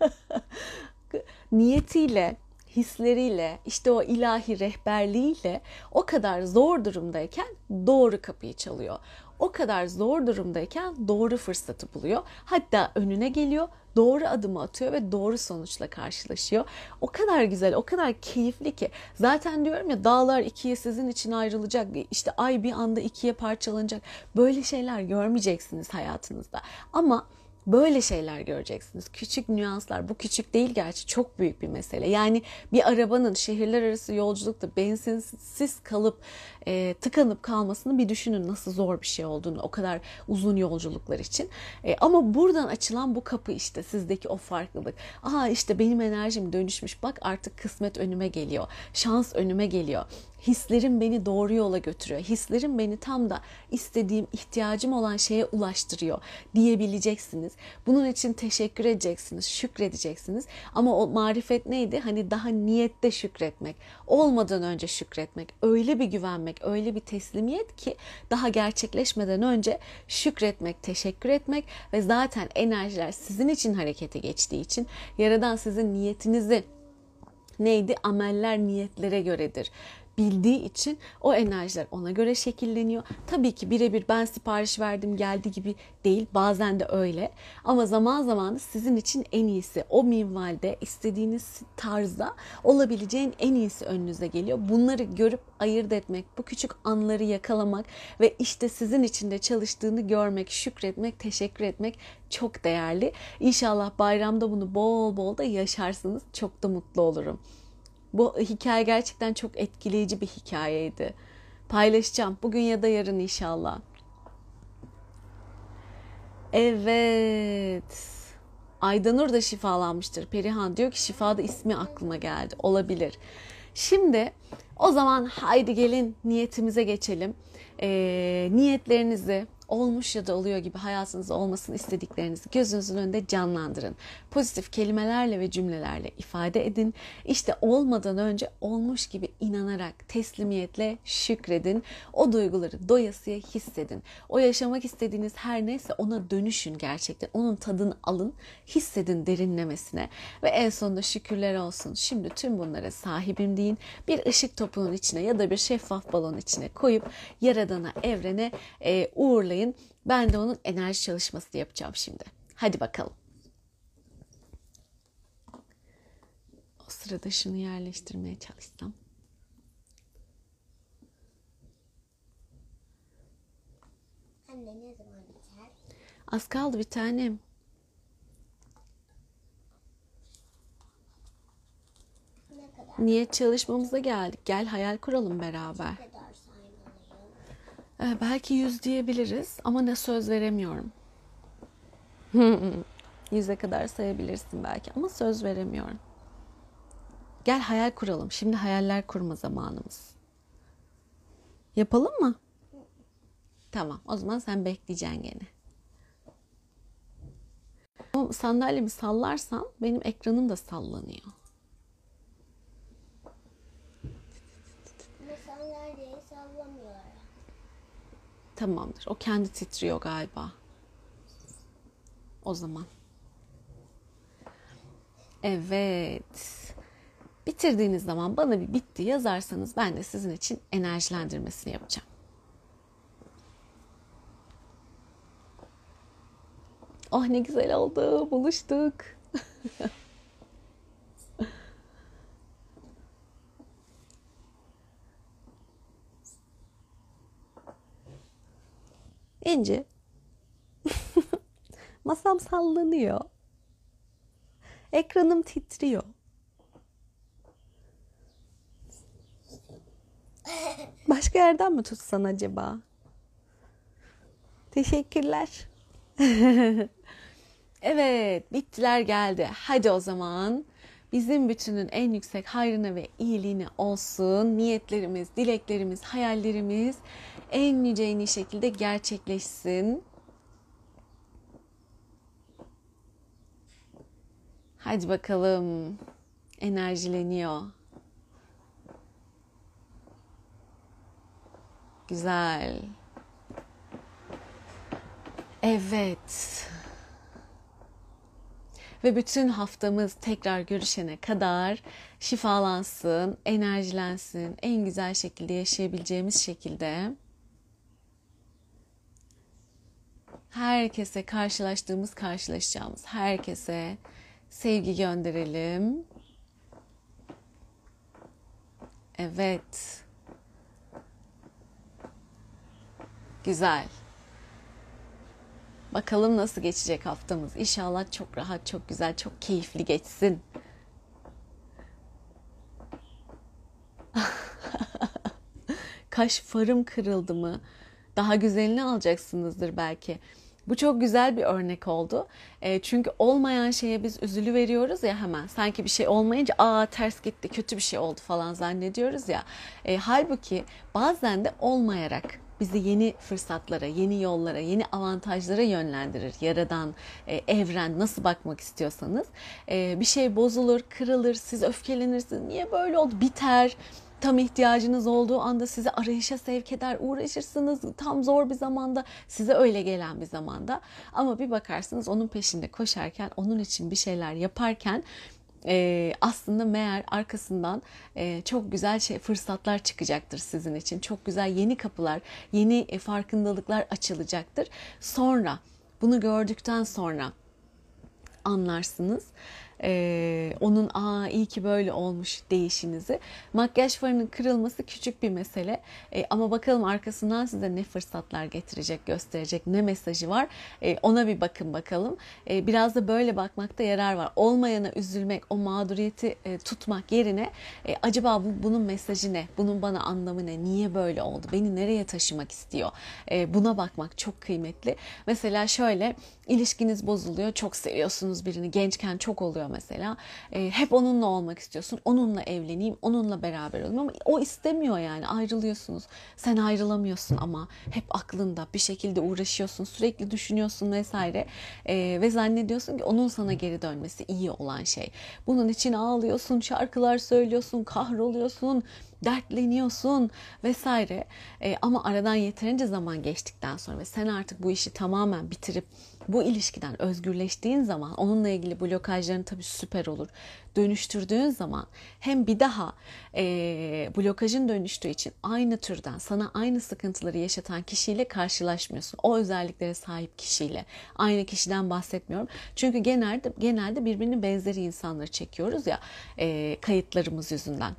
Niyetiyle, hisleriyle, işte o ilahi rehberliğiyle o kadar zor durumdayken doğru kapıyı çalıyor. O kadar zor durumdayken doğru fırsatı buluyor. Hatta önüne geliyor, doğru adımı atıyor ve doğru sonuçla karşılaşıyor. O kadar güzel, o kadar keyifli ki. Zaten diyorum ya dağlar ikiye sizin için ayrılacak. İşte ay bir anda ikiye parçalanacak. Böyle şeyler görmeyeceksiniz hayatınızda. Ama Böyle şeyler göreceksiniz. Küçük nüanslar. Bu küçük değil gerçi çok büyük bir mesele. Yani bir arabanın şehirler arası yolculukta benzinsiz kalıp e, tıkanıp kalmasını bir düşünün nasıl zor bir şey olduğunu o kadar uzun yolculuklar için. E, ama buradan açılan bu kapı işte sizdeki o farklılık. Aa işte benim enerjim dönüşmüş. Bak artık kısmet önüme geliyor. Şans önüme geliyor. Hislerim beni doğru yola götürüyor. Hislerim beni tam da istediğim, ihtiyacım olan şeye ulaştırıyor diyebileceksiniz. Bunun için teşekkür edeceksiniz, şükredeceksiniz. Ama o marifet neydi? Hani daha niyette şükretmek. Olmadan önce şükretmek. Öyle bir güvenmek, öyle bir teslimiyet ki daha gerçekleşmeden önce şükretmek, teşekkür etmek ve zaten enerjiler sizin için harekete geçtiği için Yaradan sizin niyetinizi neydi? Ameller niyetlere göredir bildiği için o enerjiler ona göre şekilleniyor. Tabii ki birebir ben sipariş verdim geldi gibi değil. Bazen de öyle. Ama zaman zaman da sizin için en iyisi o minvalde istediğiniz tarzda olabileceğin en iyisi önünüze geliyor. Bunları görüp ayırt etmek, bu küçük anları yakalamak ve işte sizin içinde çalıştığını görmek, şükretmek, teşekkür etmek çok değerli. İnşallah bayramda bunu bol bol da yaşarsınız. Çok da mutlu olurum. Bu hikaye gerçekten çok etkileyici bir hikayeydi. Paylaşacağım bugün ya da yarın inşallah. Evet. Aydanur da şifalanmıştır. Perihan diyor ki şifada ismi aklıma geldi. Olabilir. Şimdi o zaman haydi gelin niyetimize geçelim. Ee, niyetlerinizi olmuş ya da oluyor gibi hayatınızda olmasını istediklerinizi gözünüzün önünde canlandırın. Pozitif kelimelerle ve cümlelerle ifade edin. İşte olmadan önce olmuş gibi inanarak teslimiyetle şükredin. O duyguları doyasıya hissedin. O yaşamak istediğiniz her neyse ona dönüşün gerçekten. Onun tadını alın, hissedin derinlemesine ve en sonunda şükürler olsun. Şimdi tüm bunlara sahibim deyin. Bir ışık topunun içine ya da bir şeffaf balon içine koyup yaradana, evrene e, uğurlayın unutmayın. Ben de onun enerji çalışması yapacağım şimdi. Hadi bakalım. O sırada şunu yerleştirmeye çalışsam. Anne ne zaman biter? Az kaldı bir tanem. Niyet çalışmamıza geldik. Gel hayal kuralım beraber. Ee, belki yüz diyebiliriz ama ne söz veremiyorum. Yüze kadar sayabilirsin belki ama söz veremiyorum. Gel hayal kuralım. Şimdi hayaller kurma zamanımız. Yapalım mı? Tamam o zaman sen bekleyeceksin gene. Ama sandalyemi sallarsan benim ekranım da sallanıyor. Tamamdır. O kendi titriyor galiba. O zaman. Evet. Bitirdiğiniz zaman bana bir bitti yazarsanız ben de sizin için enerjilendirmesini yapacağım. Oh ne güzel oldu. Buluştuk. İnci. Masam sallanıyor. Ekranım titriyor. Başka yerden mi tutsan acaba? Teşekkürler. evet, bittiler geldi. Hadi o zaman bizim bütünün en yüksek hayrına ve iyiliğine olsun. Niyetlerimiz, dileklerimiz, hayallerimiz en yüce en iyi şekilde gerçekleşsin. Hadi bakalım. Enerjileniyor. Güzel. Evet. Ve bütün haftamız tekrar görüşene kadar şifalansın, enerjilensin, en güzel şekilde yaşayabileceğimiz şekilde. Herkese karşılaştığımız, karşılaşacağımız herkese sevgi gönderelim. Evet. Güzel. Bakalım nasıl geçecek haftamız. İnşallah çok rahat, çok güzel, çok keyifli geçsin. Kaş farım kırıldı mı? Daha güzelini alacaksınızdır belki. Bu çok güzel bir örnek oldu. E, çünkü olmayan şeye biz üzülü veriyoruz ya hemen. Sanki bir şey olmayınca aa ters gitti, kötü bir şey oldu falan zannediyoruz ya. E, halbuki bazen de olmayarak bizi yeni fırsatlara, yeni yollara, yeni avantajlara yönlendirir. Yaradan, e, evren nasıl bakmak istiyorsanız. E, bir şey bozulur, kırılır, siz öfkelenirsiniz. Niye böyle oldu? Biter tam ihtiyacınız olduğu anda sizi arayışa sevk eder, uğraşırsınız tam zor bir zamanda, size öyle gelen bir zamanda. Ama bir bakarsınız onun peşinde koşarken, onun için bir şeyler yaparken e, aslında meğer arkasından e, çok güzel şey fırsatlar çıkacaktır sizin için. Çok güzel yeni kapılar, yeni e, farkındalıklar açılacaktır. Sonra bunu gördükten sonra anlarsınız. Ee, onun aa iyi ki böyle olmuş değişinizi. Makyaj farının kırılması küçük bir mesele ee, ama bakalım arkasından size ne fırsatlar getirecek, gösterecek, ne mesajı var ee, ona bir bakın bakalım. Ee, biraz da böyle bakmakta yarar var. Olmayana üzülmek, o mağduriyeti e, tutmak yerine e, acaba bu, bunun mesajı ne? Bunun bana anlamı ne? Niye böyle oldu? Beni nereye taşımak istiyor? E, buna bakmak çok kıymetli. Mesela şöyle ilişkiniz bozuluyor, çok seviyorsunuz birini, gençken çok oluyor mesela. E, hep onunla olmak istiyorsun. Onunla evleneyim, onunla beraber olayım ama o istemiyor yani. Ayrılıyorsunuz. Sen ayrılamıyorsun ama hep aklında bir şekilde uğraşıyorsun. Sürekli düşünüyorsun vesaire. E, ve zannediyorsun ki onun sana geri dönmesi iyi olan şey. Bunun için ağlıyorsun, şarkılar söylüyorsun, kahroluyorsun dertleniyorsun vesaire. E, ama aradan yeterince zaman geçtikten sonra ve sen artık bu işi tamamen bitirip bu ilişkiden özgürleştiğin zaman onunla ilgili blokajların tabii süper olur. Dönüştürdüğün zaman hem bir daha e, blokajın dönüştüğü için aynı türden sana aynı sıkıntıları yaşatan kişiyle karşılaşmıyorsun. O özelliklere sahip kişiyle. Aynı kişiden bahsetmiyorum. Çünkü genelde genelde birbirinin benzeri insanları çekiyoruz ya e, kayıtlarımız yüzünden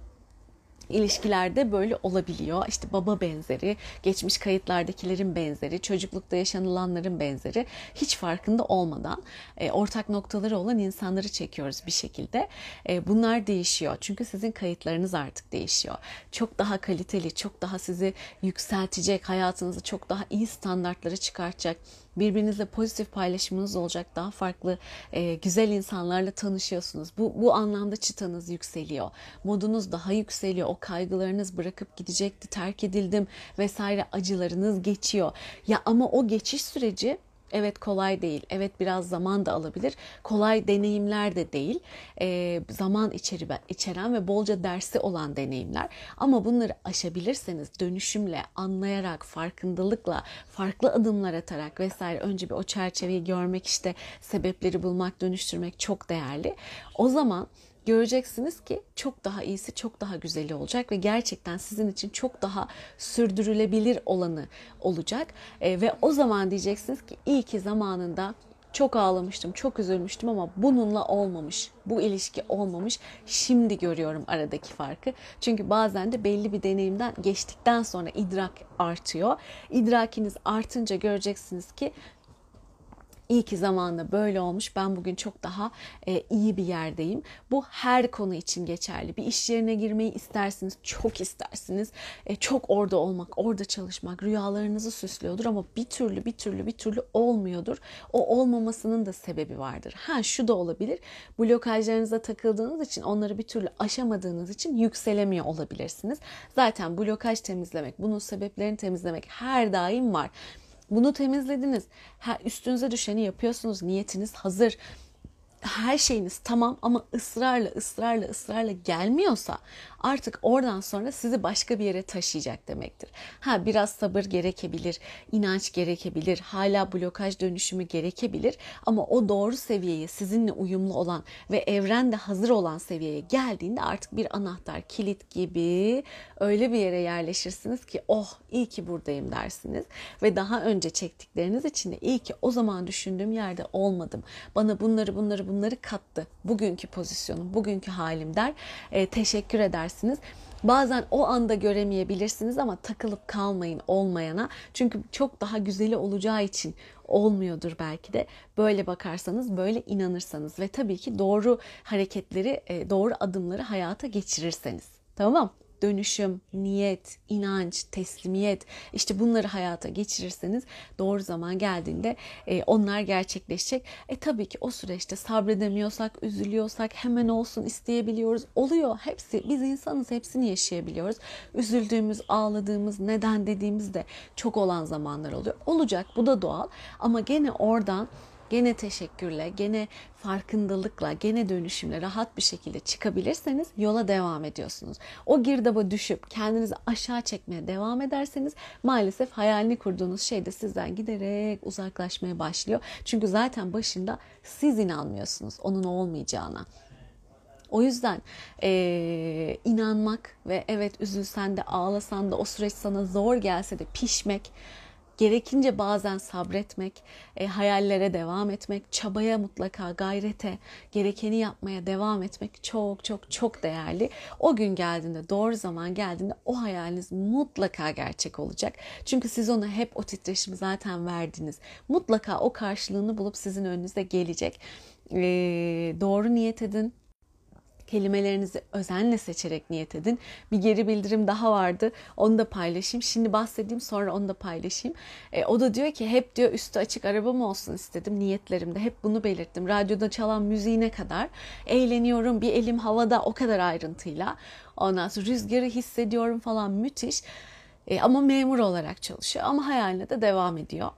ilişkilerde böyle olabiliyor. İşte baba benzeri, geçmiş kayıtlardakilerin benzeri, çocuklukta yaşanılanların benzeri hiç farkında olmadan e, ortak noktaları olan insanları çekiyoruz bir şekilde. E, bunlar değişiyor. Çünkü sizin kayıtlarınız artık değişiyor. Çok daha kaliteli, çok daha sizi yükseltecek, hayatınızı çok daha iyi standartlara çıkartacak Birbirinizle pozitif paylaşımınız olacak. Daha farklı e, güzel insanlarla tanışıyorsunuz. Bu, bu anlamda çıtanız yükseliyor. Modunuz daha yükseliyor. O kaygılarınız bırakıp gidecekti, terk edildim vesaire acılarınız geçiyor. Ya ama o geçiş süreci Evet kolay değil. Evet biraz zaman da alabilir. Kolay deneyimler de değil. Ee, zaman içeri, içeren ve bolca dersi olan deneyimler. Ama bunları aşabilirseniz dönüşümle, anlayarak, farkındalıkla, farklı adımlar atarak vesaire önce bir o çerçeveyi görmek işte sebepleri bulmak, dönüştürmek çok değerli. O zaman göreceksiniz ki çok daha iyisi, çok daha güzeli olacak ve gerçekten sizin için çok daha sürdürülebilir olanı olacak. E, ve o zaman diyeceksiniz ki iyi ki zamanında çok ağlamıştım, çok üzülmüştüm ama bununla olmamış. Bu ilişki olmamış. Şimdi görüyorum aradaki farkı. Çünkü bazen de belli bir deneyimden geçtikten sonra idrak artıyor. İdrakiniz artınca göreceksiniz ki İyi ki zamanla böyle olmuş. Ben bugün çok daha e, iyi bir yerdeyim. Bu her konu için geçerli. Bir iş yerine girmeyi istersiniz, çok istersiniz. E, çok orada olmak, orada çalışmak rüyalarınızı süslüyordur ama bir türlü bir türlü bir türlü olmuyordur. O olmamasının da sebebi vardır. Ha şu da olabilir. Blokajlarınıza takıldığınız için onları bir türlü aşamadığınız için yükselemiyor olabilirsiniz. Zaten blokaj temizlemek, bunun sebeplerini temizlemek her daim var. Bunu temizlediniz. Ha, üstünüze düşeni yapıyorsunuz. Niyetiniz hazır her şeyiniz tamam ama ısrarla ısrarla ısrarla gelmiyorsa artık oradan sonra sizi başka bir yere taşıyacak demektir. Ha biraz sabır gerekebilir, inanç gerekebilir, hala blokaj dönüşümü gerekebilir ama o doğru seviyeye sizinle uyumlu olan ve evrende hazır olan seviyeye geldiğinde artık bir anahtar, kilit gibi öyle bir yere yerleşirsiniz ki oh iyi ki buradayım dersiniz ve daha önce çektikleriniz için de iyi ki o zaman düşündüğüm yerde olmadım. Bana bunları bunları bunları kattı. Bugünkü pozisyonum, bugünkü halim der. E, teşekkür edersiniz. Bazen o anda göremeyebilirsiniz ama takılıp kalmayın olmayana. Çünkü çok daha güzeli olacağı için olmuyordur belki de. Böyle bakarsanız, böyle inanırsanız ve tabii ki doğru hareketleri, e, doğru adımları hayata geçirirseniz. Tamam dönüşüm, niyet, inanç, teslimiyet işte bunları hayata geçirirseniz doğru zaman geldiğinde e, onlar gerçekleşecek. E tabii ki o süreçte sabredemiyorsak, üzülüyorsak hemen olsun isteyebiliyoruz. Oluyor hepsi biz insanız hepsini yaşayabiliyoruz. Üzüldüğümüz, ağladığımız, neden dediğimiz de çok olan zamanlar oluyor. Olacak bu da doğal ama gene oradan gene teşekkürle, gene farkındalıkla, gene dönüşümle rahat bir şekilde çıkabilirseniz yola devam ediyorsunuz. O girdaba düşüp kendinizi aşağı çekmeye devam ederseniz maalesef hayalini kurduğunuz şey de sizden giderek uzaklaşmaya başlıyor. Çünkü zaten başında siz inanmıyorsunuz onun olmayacağına. O yüzden e, inanmak ve evet üzülsen de ağlasan da o süreç sana zor gelse de pişmek gerekince bazen sabretmek, e, hayallere devam etmek, çabaya mutlaka gayrete, gerekeni yapmaya devam etmek çok çok çok değerli. O gün geldiğinde, doğru zaman geldiğinde o hayaliniz mutlaka gerçek olacak. Çünkü siz ona hep o titreşimi zaten verdiniz. Mutlaka o karşılığını bulup sizin önünüze gelecek. E, doğru niyet edin, Kelimelerinizi özenle seçerek niyet edin. Bir geri bildirim daha vardı. Onu da paylaşayım. Şimdi bahsedeyim sonra onu da paylaşayım. E, o da diyor ki hep diyor üstü açık araba mı olsun istedim niyetlerimde. Hep bunu belirttim. Radyoda çalan müziğine kadar eğleniyorum. Bir elim havada o kadar ayrıntıyla. Ondan sonra rüzgarı hissediyorum falan müthiş. E, ama memur olarak çalışıyor ama hayaline de devam ediyor.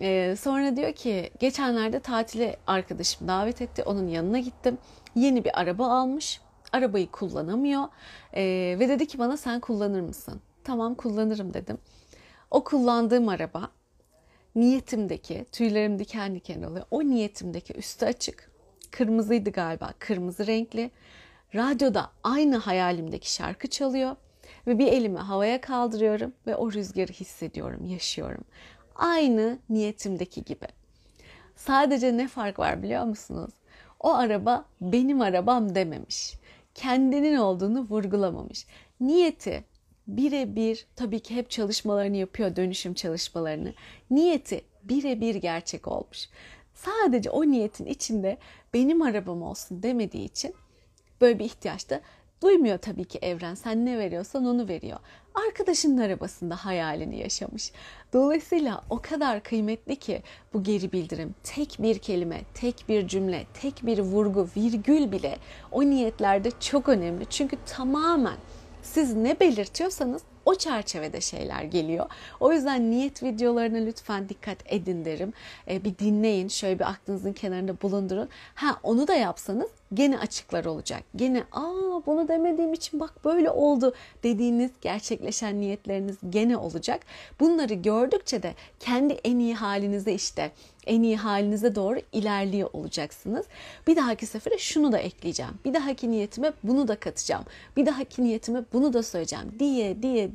Ee, sonra diyor ki geçenlerde tatile arkadaşım davet etti. Onun yanına gittim. Yeni bir araba almış. Arabayı kullanamıyor. Ee, ve dedi ki bana sen kullanır mısın? Tamam kullanırım dedim. O kullandığım araba niyetimdeki tüylerim diken diken oluyor. O niyetimdeki üstü açık. Kırmızıydı galiba. Kırmızı renkli. Radyoda aynı hayalimdeki şarkı çalıyor ve bir elimi havaya kaldırıyorum ve o rüzgarı hissediyorum, yaşıyorum. Aynı niyetimdeki gibi. Sadece ne fark var biliyor musunuz? O araba benim arabam dememiş. Kendinin olduğunu vurgulamamış. Niyeti birebir tabii ki hep çalışmalarını yapıyor dönüşüm çalışmalarını. Niyeti birebir gerçek olmuş. Sadece o niyetin içinde benim arabam olsun demediği için böyle bir ihtiyaç da Duymuyor tabii ki evren. Sen ne veriyorsan onu veriyor. Arkadaşının arabasında hayalini yaşamış. Dolayısıyla o kadar kıymetli ki bu geri bildirim. Tek bir kelime, tek bir cümle, tek bir vurgu, virgül bile o niyetlerde çok önemli. Çünkü tamamen siz ne belirtiyorsanız o çerçevede şeyler geliyor. O yüzden niyet videolarına lütfen dikkat edin derim. E, bir dinleyin, şöyle bir aklınızın kenarında bulundurun. Ha onu da yapsanız gene açıklar olacak. Gene aa bunu demediğim için bak böyle oldu dediğiniz gerçekleşen niyetleriniz gene olacak. Bunları gördükçe de kendi en iyi halinize işte en iyi halinize doğru ilerliyor olacaksınız. Bir dahaki sefere şunu da ekleyeceğim. Bir dahaki niyetime bunu da katacağım. Bir dahaki niyetime bunu da söyleyeceğim diye diye diye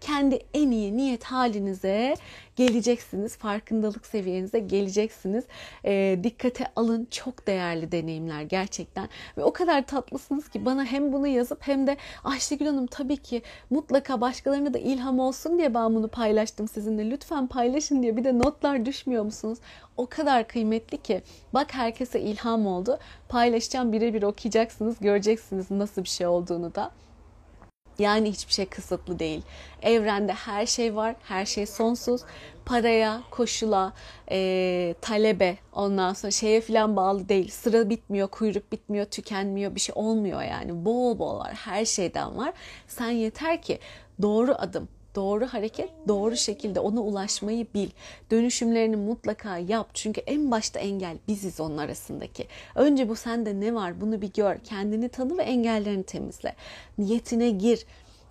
kendi en iyi niyet halinize geleceksiniz. Farkındalık seviyenize geleceksiniz. E, dikkate alın. Çok değerli deneyimler gerçekten. Ve o kadar tatlısınız ki bana hem bunu yazıp hem de Ayşegül Hanım tabii ki mutlaka başkalarına da ilham olsun diye ben bunu paylaştım sizinle. Lütfen paylaşın diye bir de notlar düşmüyor musunuz? O kadar kıymetli ki bak herkese ilham oldu. Paylaşacağım birebir okuyacaksınız göreceksiniz nasıl bir şey olduğunu da. Yani hiçbir şey kısıtlı değil. Evrende her şey var, her şey sonsuz. Paraya, koşula, e, talebe, ondan sonra şeye falan bağlı değil. Sıra bitmiyor, kuyruk bitmiyor, tükenmiyor, bir şey olmuyor yani. Bol bol var, her şeyden var. Sen yeter ki doğru adım, doğru hareket, doğru şekilde ona ulaşmayı bil. Dönüşümlerini mutlaka yap. Çünkü en başta engel biziz onun arasındaki. Önce bu sende ne var bunu bir gör. Kendini tanı ve engellerini temizle. Niyetine gir.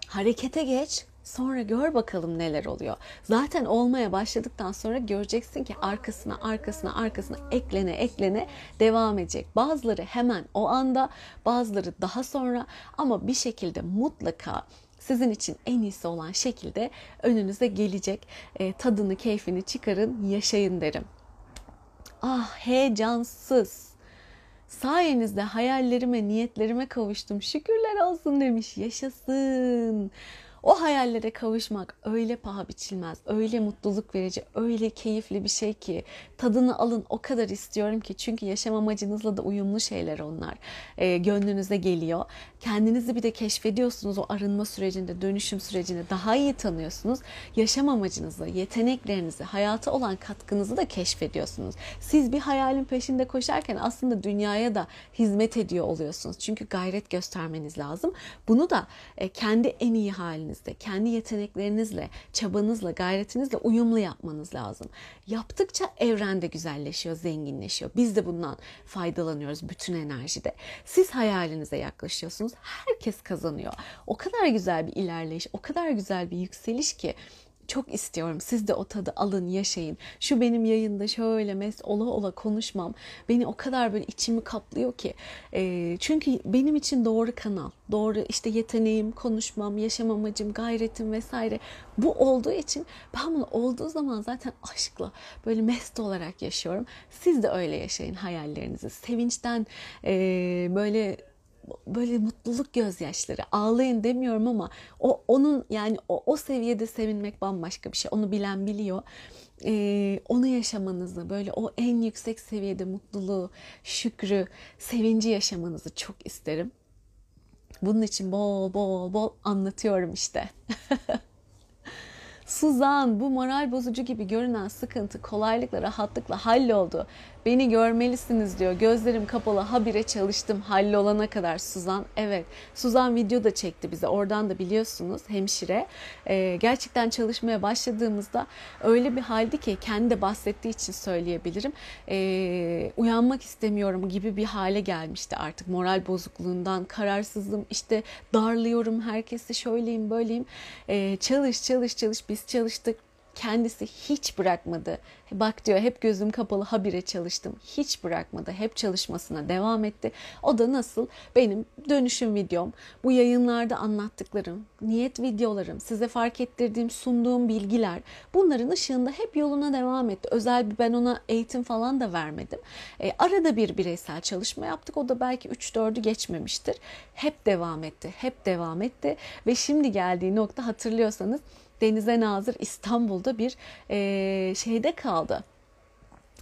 Harekete geç. Sonra gör bakalım neler oluyor. Zaten olmaya başladıktan sonra göreceksin ki arkasına arkasına arkasına eklene eklene devam edecek. Bazıları hemen o anda, bazıları daha sonra ama bir şekilde mutlaka sizin için en iyisi olan şekilde önünüze gelecek. E, tadını, keyfini çıkarın, yaşayın derim. Ah heyecansız. Sayenizde hayallerime, niyetlerime kavuştum. Şükürler olsun demiş. Yaşasın. O hayallere kavuşmak öyle paha biçilmez, öyle mutluluk verici, öyle keyifli bir şey ki tadını alın o kadar istiyorum ki çünkü yaşam amacınızla da uyumlu şeyler onlar. E, gönlünüze geliyor. Kendinizi bir de keşfediyorsunuz o arınma sürecinde, dönüşüm sürecinde daha iyi tanıyorsunuz. Yaşam amacınızı, yeteneklerinizi, hayata olan katkınızı da keşfediyorsunuz. Siz bir hayalin peşinde koşarken aslında dünyaya da hizmet ediyor oluyorsunuz. Çünkü gayret göstermeniz lazım. Bunu da e, kendi en iyi haliniz halinizde, kendi yeteneklerinizle, çabanızla, gayretinizle uyumlu yapmanız lazım. Yaptıkça evrende güzelleşiyor, zenginleşiyor. Biz de bundan faydalanıyoruz bütün enerjide. Siz hayalinize yaklaşıyorsunuz. Herkes kazanıyor. O kadar güzel bir ilerleyiş, o kadar güzel bir yükseliş ki çok istiyorum. Siz de o tadı alın, yaşayın. Şu benim yayında şöyle mes ola ola konuşmam beni o kadar böyle içimi kaplıyor ki. E, çünkü benim için doğru kanal, doğru işte yeteneğim, konuşmam, yaşam amacım, gayretim vesaire bu olduğu için ben bunu olduğu zaman zaten aşkla böyle mest olarak yaşıyorum. Siz de öyle yaşayın hayallerinizi. Sevinçten e, böyle böyle mutluluk gözyaşları ağlayın demiyorum ama o onun yani o, o seviyede sevinmek bambaşka bir şey. Onu bilen biliyor. Ee, onu yaşamanızı böyle o en yüksek seviyede mutluluğu şükrü sevinci yaşamanızı çok isterim. Bunun için bol bol bol anlatıyorum işte. Suzan bu moral bozucu gibi görünen sıkıntı kolaylıkla rahatlıkla halloldu. Beni görmelisiniz diyor. Gözlerim kapalı habire çalıştım hallolana kadar Suzan. Evet Suzan video da çekti bize. Oradan da biliyorsunuz hemşire. Ee, gerçekten çalışmaya başladığımızda öyle bir haldi ki kendi de bahsettiği için söyleyebilirim. Ee, uyanmak istemiyorum gibi bir hale gelmişti artık. Moral bozukluğundan kararsızım işte darlıyorum herkesi şöyleyim böyleyim. Ee, çalış çalış çalış biz çalıştık kendisi hiç bırakmadı. Bak diyor hep gözüm kapalı habire çalıştım. Hiç bırakmadı. Hep çalışmasına devam etti. O da nasıl? Benim dönüşüm videom, bu yayınlarda anlattıklarım, niyet videolarım, size fark ettirdiğim, sunduğum bilgiler bunların ışığında hep yoluna devam etti. Özel bir ben ona eğitim falan da vermedim. E, arada bir bireysel çalışma yaptık. O da belki 3-4'ü geçmemiştir. Hep devam etti. Hep devam etti. Ve şimdi geldiği nokta hatırlıyorsanız Denize Nazır İstanbul'da bir e, şeyde kaldı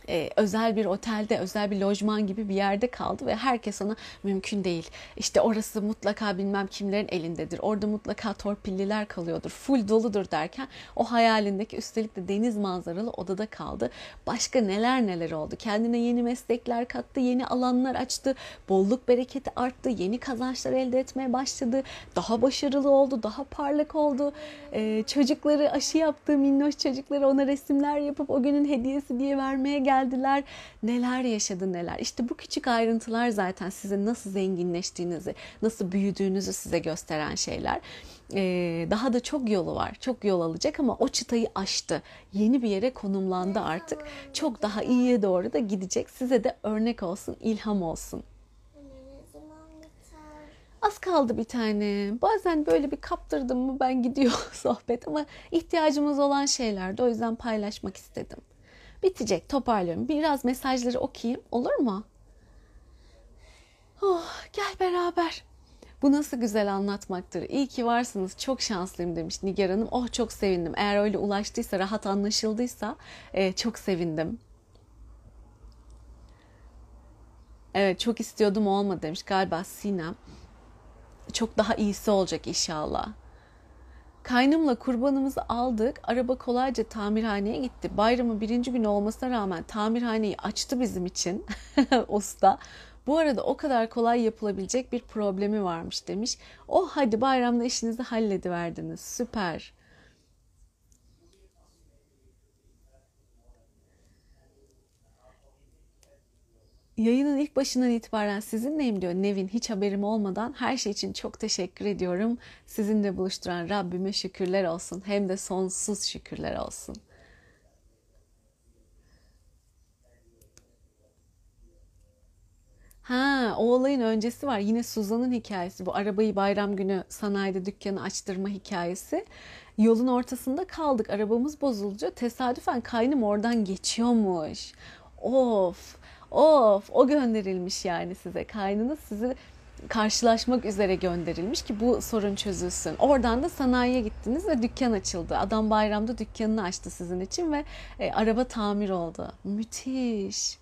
e, özel bir otelde, özel bir lojman gibi bir yerde kaldı ve herkes ona mümkün değil. İşte orası mutlaka bilmem kimlerin elindedir. Orada mutlaka torpilliler kalıyordur. Full doludur derken o hayalindeki üstelik de deniz manzaralı odada kaldı. Başka neler neler oldu. Kendine yeni meslekler kattı, yeni alanlar açtı. Bolluk bereketi arttı, yeni kazançlar elde etmeye başladı. Daha başarılı oldu, daha parlak oldu. Ee, çocukları aşı yaptığı minnoş çocukları ona resimler yapıp o günün hediyesi diye vermeye geldiler. Neler yaşadı neler. İşte bu küçük ayrıntılar zaten size nasıl zenginleştiğinizi, nasıl büyüdüğünüzü size gösteren şeyler. Ee, daha da çok yolu var. Çok yol alacak ama o çıtayı aştı. Yeni bir yere konumlandı artık. Çok daha iyiye doğru da gidecek. Size de örnek olsun, ilham olsun. Az kaldı bir tane. Bazen böyle bir kaptırdım mı ben gidiyor sohbet ama ihtiyacımız olan şeylerdi. O yüzden paylaşmak istedim. Bitecek toparlıyorum. Biraz mesajları okuyayım olur mu? Oh, gel beraber. Bu nasıl güzel anlatmaktır. İyi ki varsınız. Çok şanslıyım demiş Nigar Hanım. Oh çok sevindim. Eğer öyle ulaştıysa, rahat anlaşıldıysa e, çok sevindim. Evet çok istiyordum olmadı demiş galiba Sinem. Çok daha iyisi olacak inşallah. Kaynımla kurbanımızı aldık. Araba kolayca tamirhaneye gitti. Bayramın birinci günü olmasına rağmen tamirhaneyi açtı bizim için usta. Bu arada o kadar kolay yapılabilecek bir problemi varmış demiş. Oh hadi bayramda işinizi hallediverdiniz. Süper. Yayının ilk başından itibaren sizinleyim diyor Nevin. Hiç haberim olmadan her şey için çok teşekkür ediyorum. Sizinle buluşturan Rabbime şükürler olsun. Hem de sonsuz şükürler olsun. Ha, o olayın öncesi var. Yine Suzan'ın hikayesi. Bu arabayı bayram günü sanayide dükkanı açtırma hikayesi. Yolun ortasında kaldık. Arabamız bozulunca tesadüfen kaynım oradan geçiyormuş. Of, of, o gönderilmiş yani size. Kaynınız sizi karşılaşmak üzere gönderilmiş ki bu sorun çözülsün. Oradan da sanayiye gittiniz ve dükkan açıldı. Adam bayramda dükkanını açtı sizin için ve e, araba tamir oldu. Müthiş.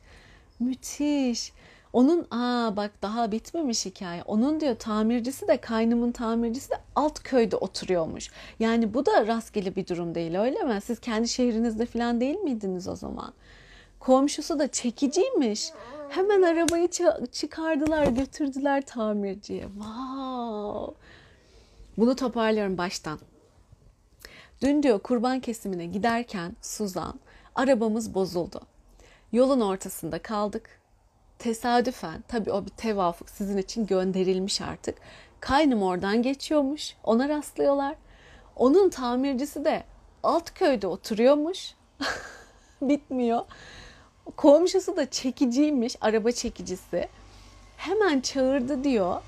Müthiş. Onun aa bak daha bitmemiş hikaye. Onun diyor tamircisi de kaynımın tamircisi de alt köyde oturuyormuş. Yani bu da rastgele bir durum değil öyle mi? Siz kendi şehrinizde falan değil miydiniz o zaman? Komşusu da çekiciymiş. Hemen arabayı çı- çıkardılar götürdüler tamirciye. Wow. Bunu toparlıyorum baştan. Dün diyor kurban kesimine giderken Suzan arabamız bozuldu. Yolun ortasında kaldık. Tesadüfen tabii o bir tevafuk sizin için gönderilmiş artık. Kaynım oradan geçiyormuş. Ona rastlıyorlar. Onun tamircisi de alt köyde oturuyormuş. Bitmiyor. Komşusu da çekiciymiş, araba çekicisi. Hemen çağırdı diyor.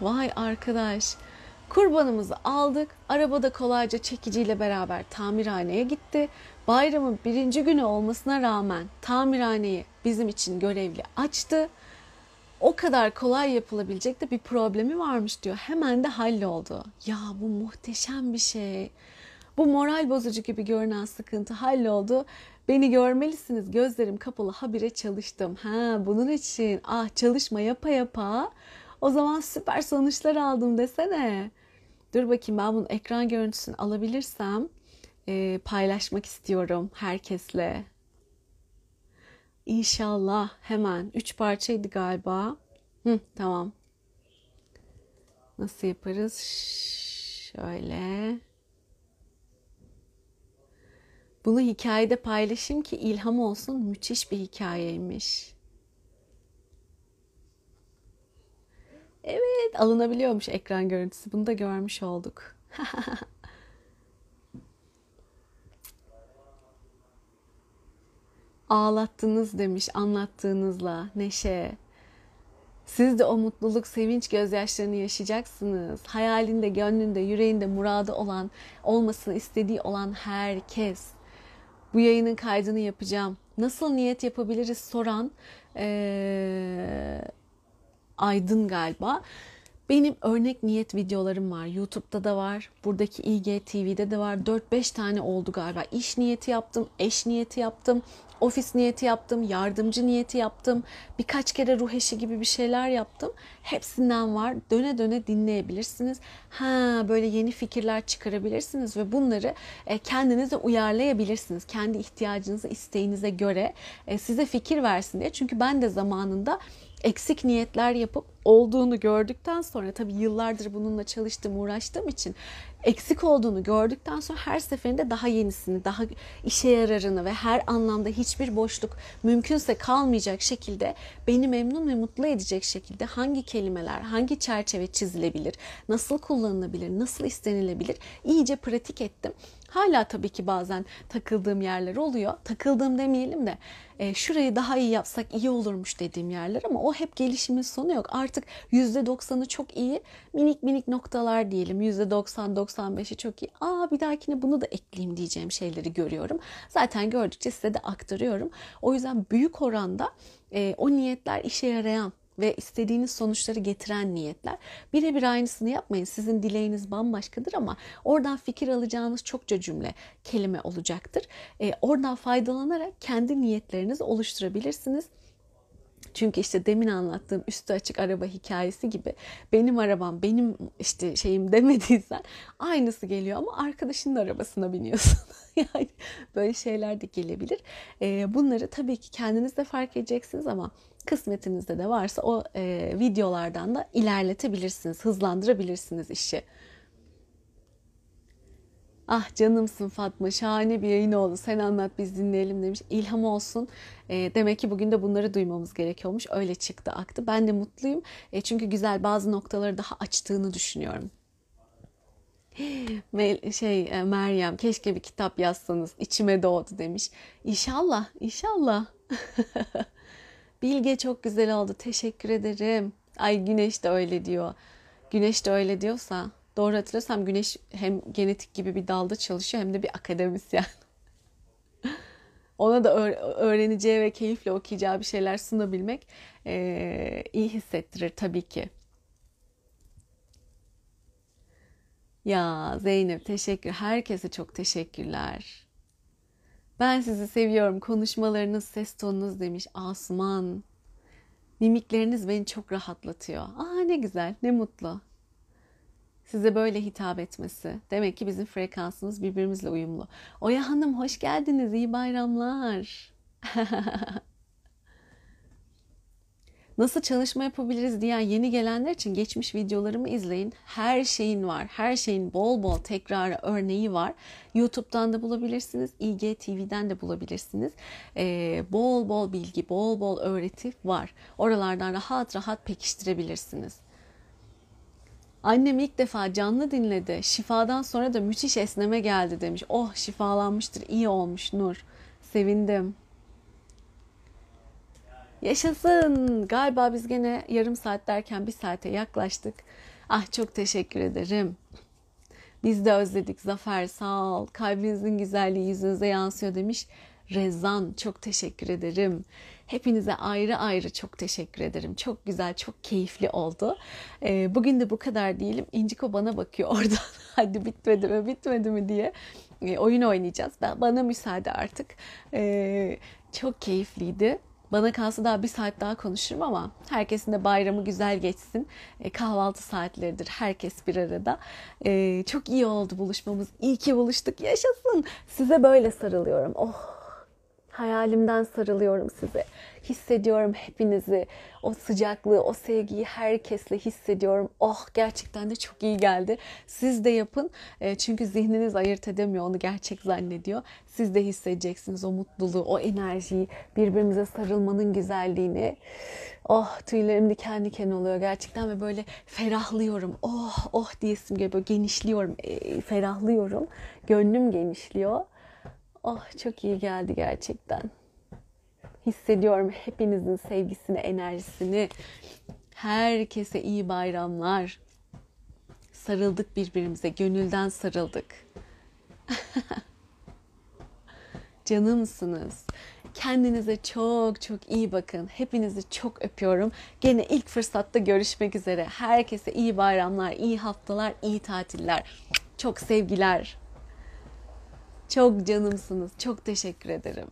Vay arkadaş. Kurbanımızı aldık. Arabada kolayca çekiciyle beraber tamirhaneye gitti. Bayramın birinci günü olmasına rağmen tamirhaneyi bizim için görevli açtı. O kadar kolay yapılabilecek de bir problemi varmış diyor. Hemen de halloldu. Ya bu muhteşem bir şey. Bu moral bozucu gibi görünen sıkıntı halloldu. Beni görmelisiniz. Gözlerim kapalı habire çalıştım. Ha bunun için ah çalışma yapa yapa o zaman süper sonuçlar aldım desene. Dur bakayım ben bunun ekran görüntüsünü alabilirsem e, paylaşmak istiyorum herkesle. İnşallah hemen. Üç parçaydı galiba. Hı, tamam. Nasıl yaparız? Şöyle. Bunu hikayede paylaşayım ki ilham olsun. Müthiş bir hikayeymiş. Evet, alınabiliyormuş ekran görüntüsü. Bunu da görmüş olduk. Ağlattınız demiş anlattığınızla Neşe. Siz de o mutluluk, sevinç gözyaşlarını yaşayacaksınız. Hayalinde, gönlünde, yüreğinde muradı olan, olmasını istediği olan herkes. Bu yayının kaydını yapacağım. Nasıl niyet yapabiliriz soran ee, Aydın galiba. Benim örnek niyet videolarım var. YouTube'da da var. Buradaki IGTV'de de var. 4-5 tane oldu galiba. İş niyeti yaptım, eş niyeti yaptım, ofis niyeti yaptım, yardımcı niyeti yaptım. Birkaç kere ruh eşi gibi bir şeyler yaptım. Hepsinden var. Döne döne dinleyebilirsiniz. Ha böyle yeni fikirler çıkarabilirsiniz ve bunları e, kendinize uyarlayabilirsiniz. Kendi ihtiyacınıza, isteğinize göre e, size fikir versin diye. Çünkü ben de zamanında eksik niyetler yapıp olduğunu gördükten sonra tabii yıllardır bununla çalıştığım, uğraştığım için eksik olduğunu gördükten sonra her seferinde daha yenisini, daha işe yararını ve her anlamda hiçbir boşluk mümkünse kalmayacak şekilde beni memnun ve mutlu edecek şekilde hangi kelimeler, hangi çerçeve çizilebilir, nasıl kullanılabilir, nasıl istenilebilir iyice pratik ettim. Hala tabii ki bazen takıldığım yerler oluyor. Takıldığım demeyelim de e, şurayı daha iyi yapsak iyi olurmuş dediğim yerler ama o hep gelişimin sonu yok. Artık %90'ı çok iyi, minik minik noktalar diyelim. %90-95'i çok iyi. Aa bir dahakine bunu da ekleyeyim diyeceğim şeyleri görüyorum. Zaten gördükçe size de aktarıyorum. O yüzden büyük oranda e, o niyetler işe yarayan ve istediğiniz sonuçları getiren niyetler. Birebir aynısını yapmayın. Sizin dileğiniz bambaşkadır ama oradan fikir alacağınız çokça cümle, kelime olacaktır. E, oradan faydalanarak kendi niyetlerinizi oluşturabilirsiniz. Çünkü işte demin anlattığım üstü açık araba hikayesi gibi benim arabam benim işte şeyim demediysen aynısı geliyor ama arkadaşının arabasına biniyorsun. yani böyle şeyler de gelebilir. Ee, bunları tabii ki kendiniz de fark edeceksiniz ama kısmetinizde de varsa o e, videolardan da ilerletebilirsiniz, hızlandırabilirsiniz işi. Ah canımsın Fatma şahane bir yayın oldu sen anlat biz dinleyelim demiş. İlham olsun e, demek ki bugün de bunları duymamız gerekiyormuş öyle çıktı aktı. Ben de mutluyum e, çünkü güzel bazı noktaları daha açtığını düşünüyorum. Şey e, Meryem keşke bir kitap yazsanız içime doğdu demiş. İnşallah inşallah. Bilge çok güzel oldu teşekkür ederim. Ay Güneş de öyle diyor. Güneş de öyle diyorsa Doğru hatırlasam Güneş hem genetik gibi bir dalda çalışıyor hem de bir akademisyen. Ona da öğreneceği ve keyifle okuyacağı bir şeyler sunabilmek e, iyi hissettirir tabii ki. Ya Zeynep teşekkür. Herkese çok teşekkürler. Ben sizi seviyorum. Konuşmalarınız, ses tonunuz demiş Asuman. Mimikleriniz beni çok rahatlatıyor. Aa ne güzel, ne mutlu size böyle hitap etmesi. Demek ki bizim frekansımız birbirimizle uyumlu. Oya Hanım hoş geldiniz. İyi bayramlar. Nasıl çalışma yapabiliriz diyen yeni gelenler için geçmiş videolarımı izleyin. Her şeyin var. Her şeyin bol bol tekrarı örneği var. YouTube'dan da bulabilirsiniz. IGTV'den de bulabilirsiniz. Ee, bol bol bilgi, bol bol öğreti var. Oralardan rahat rahat pekiştirebilirsiniz. Annem ilk defa canlı dinledi. Şifadan sonra da müthiş esneme geldi demiş. Oh şifalanmıştır, iyi olmuş Nur. Sevindim. Yaşasın. Galiba biz gene yarım saat derken bir saate yaklaştık. Ah çok teşekkür ederim. Biz de özledik Zafer sağ ol. Kalbinizin güzelliği yüzünüze yansıyor demiş. Rezan çok teşekkür ederim. Hepinize ayrı ayrı çok teşekkür ederim. Çok güzel, çok keyifli oldu. Ee, bugün de bu kadar diyelim. İnciko bana bakıyor oradan. Hadi bitmedi mi, bitmedi mi diye. Ee, oyun oynayacağız. Ben, bana müsaade artık. Ee, çok keyifliydi. Bana kalsa daha bir saat daha konuşurum ama herkesin de bayramı güzel geçsin. E, kahvaltı saatleridir. Herkes bir arada. E, çok iyi oldu buluşmamız. İyi ki buluştuk. Yaşasın. Size böyle sarılıyorum. Oh Hayalimden sarılıyorum size. Hissediyorum hepinizi. O sıcaklığı, o sevgiyi herkesle hissediyorum. Oh gerçekten de çok iyi geldi. Siz de yapın. E, çünkü zihniniz ayırt edemiyor. Onu gerçek zannediyor. Siz de hissedeceksiniz o mutluluğu, o enerjiyi, birbirimize sarılmanın güzelliğini. Oh tüylerim diken diken oluyor gerçekten ve böyle ferahlıyorum. Oh oh diyesim geliyor. Böyle genişliyorum, e, ferahlıyorum. Gönlüm genişliyor. Oh çok iyi geldi gerçekten. Hissediyorum hepinizin sevgisini, enerjisini. Herkese iyi bayramlar. Sarıldık birbirimize, gönülden sarıldık. Canımsınız. Kendinize çok çok iyi bakın. Hepinizi çok öpüyorum. Gene ilk fırsatta görüşmek üzere. Herkese iyi bayramlar, iyi haftalar, iyi tatiller. Çok sevgiler. Çok canımsınız. Çok teşekkür ederim.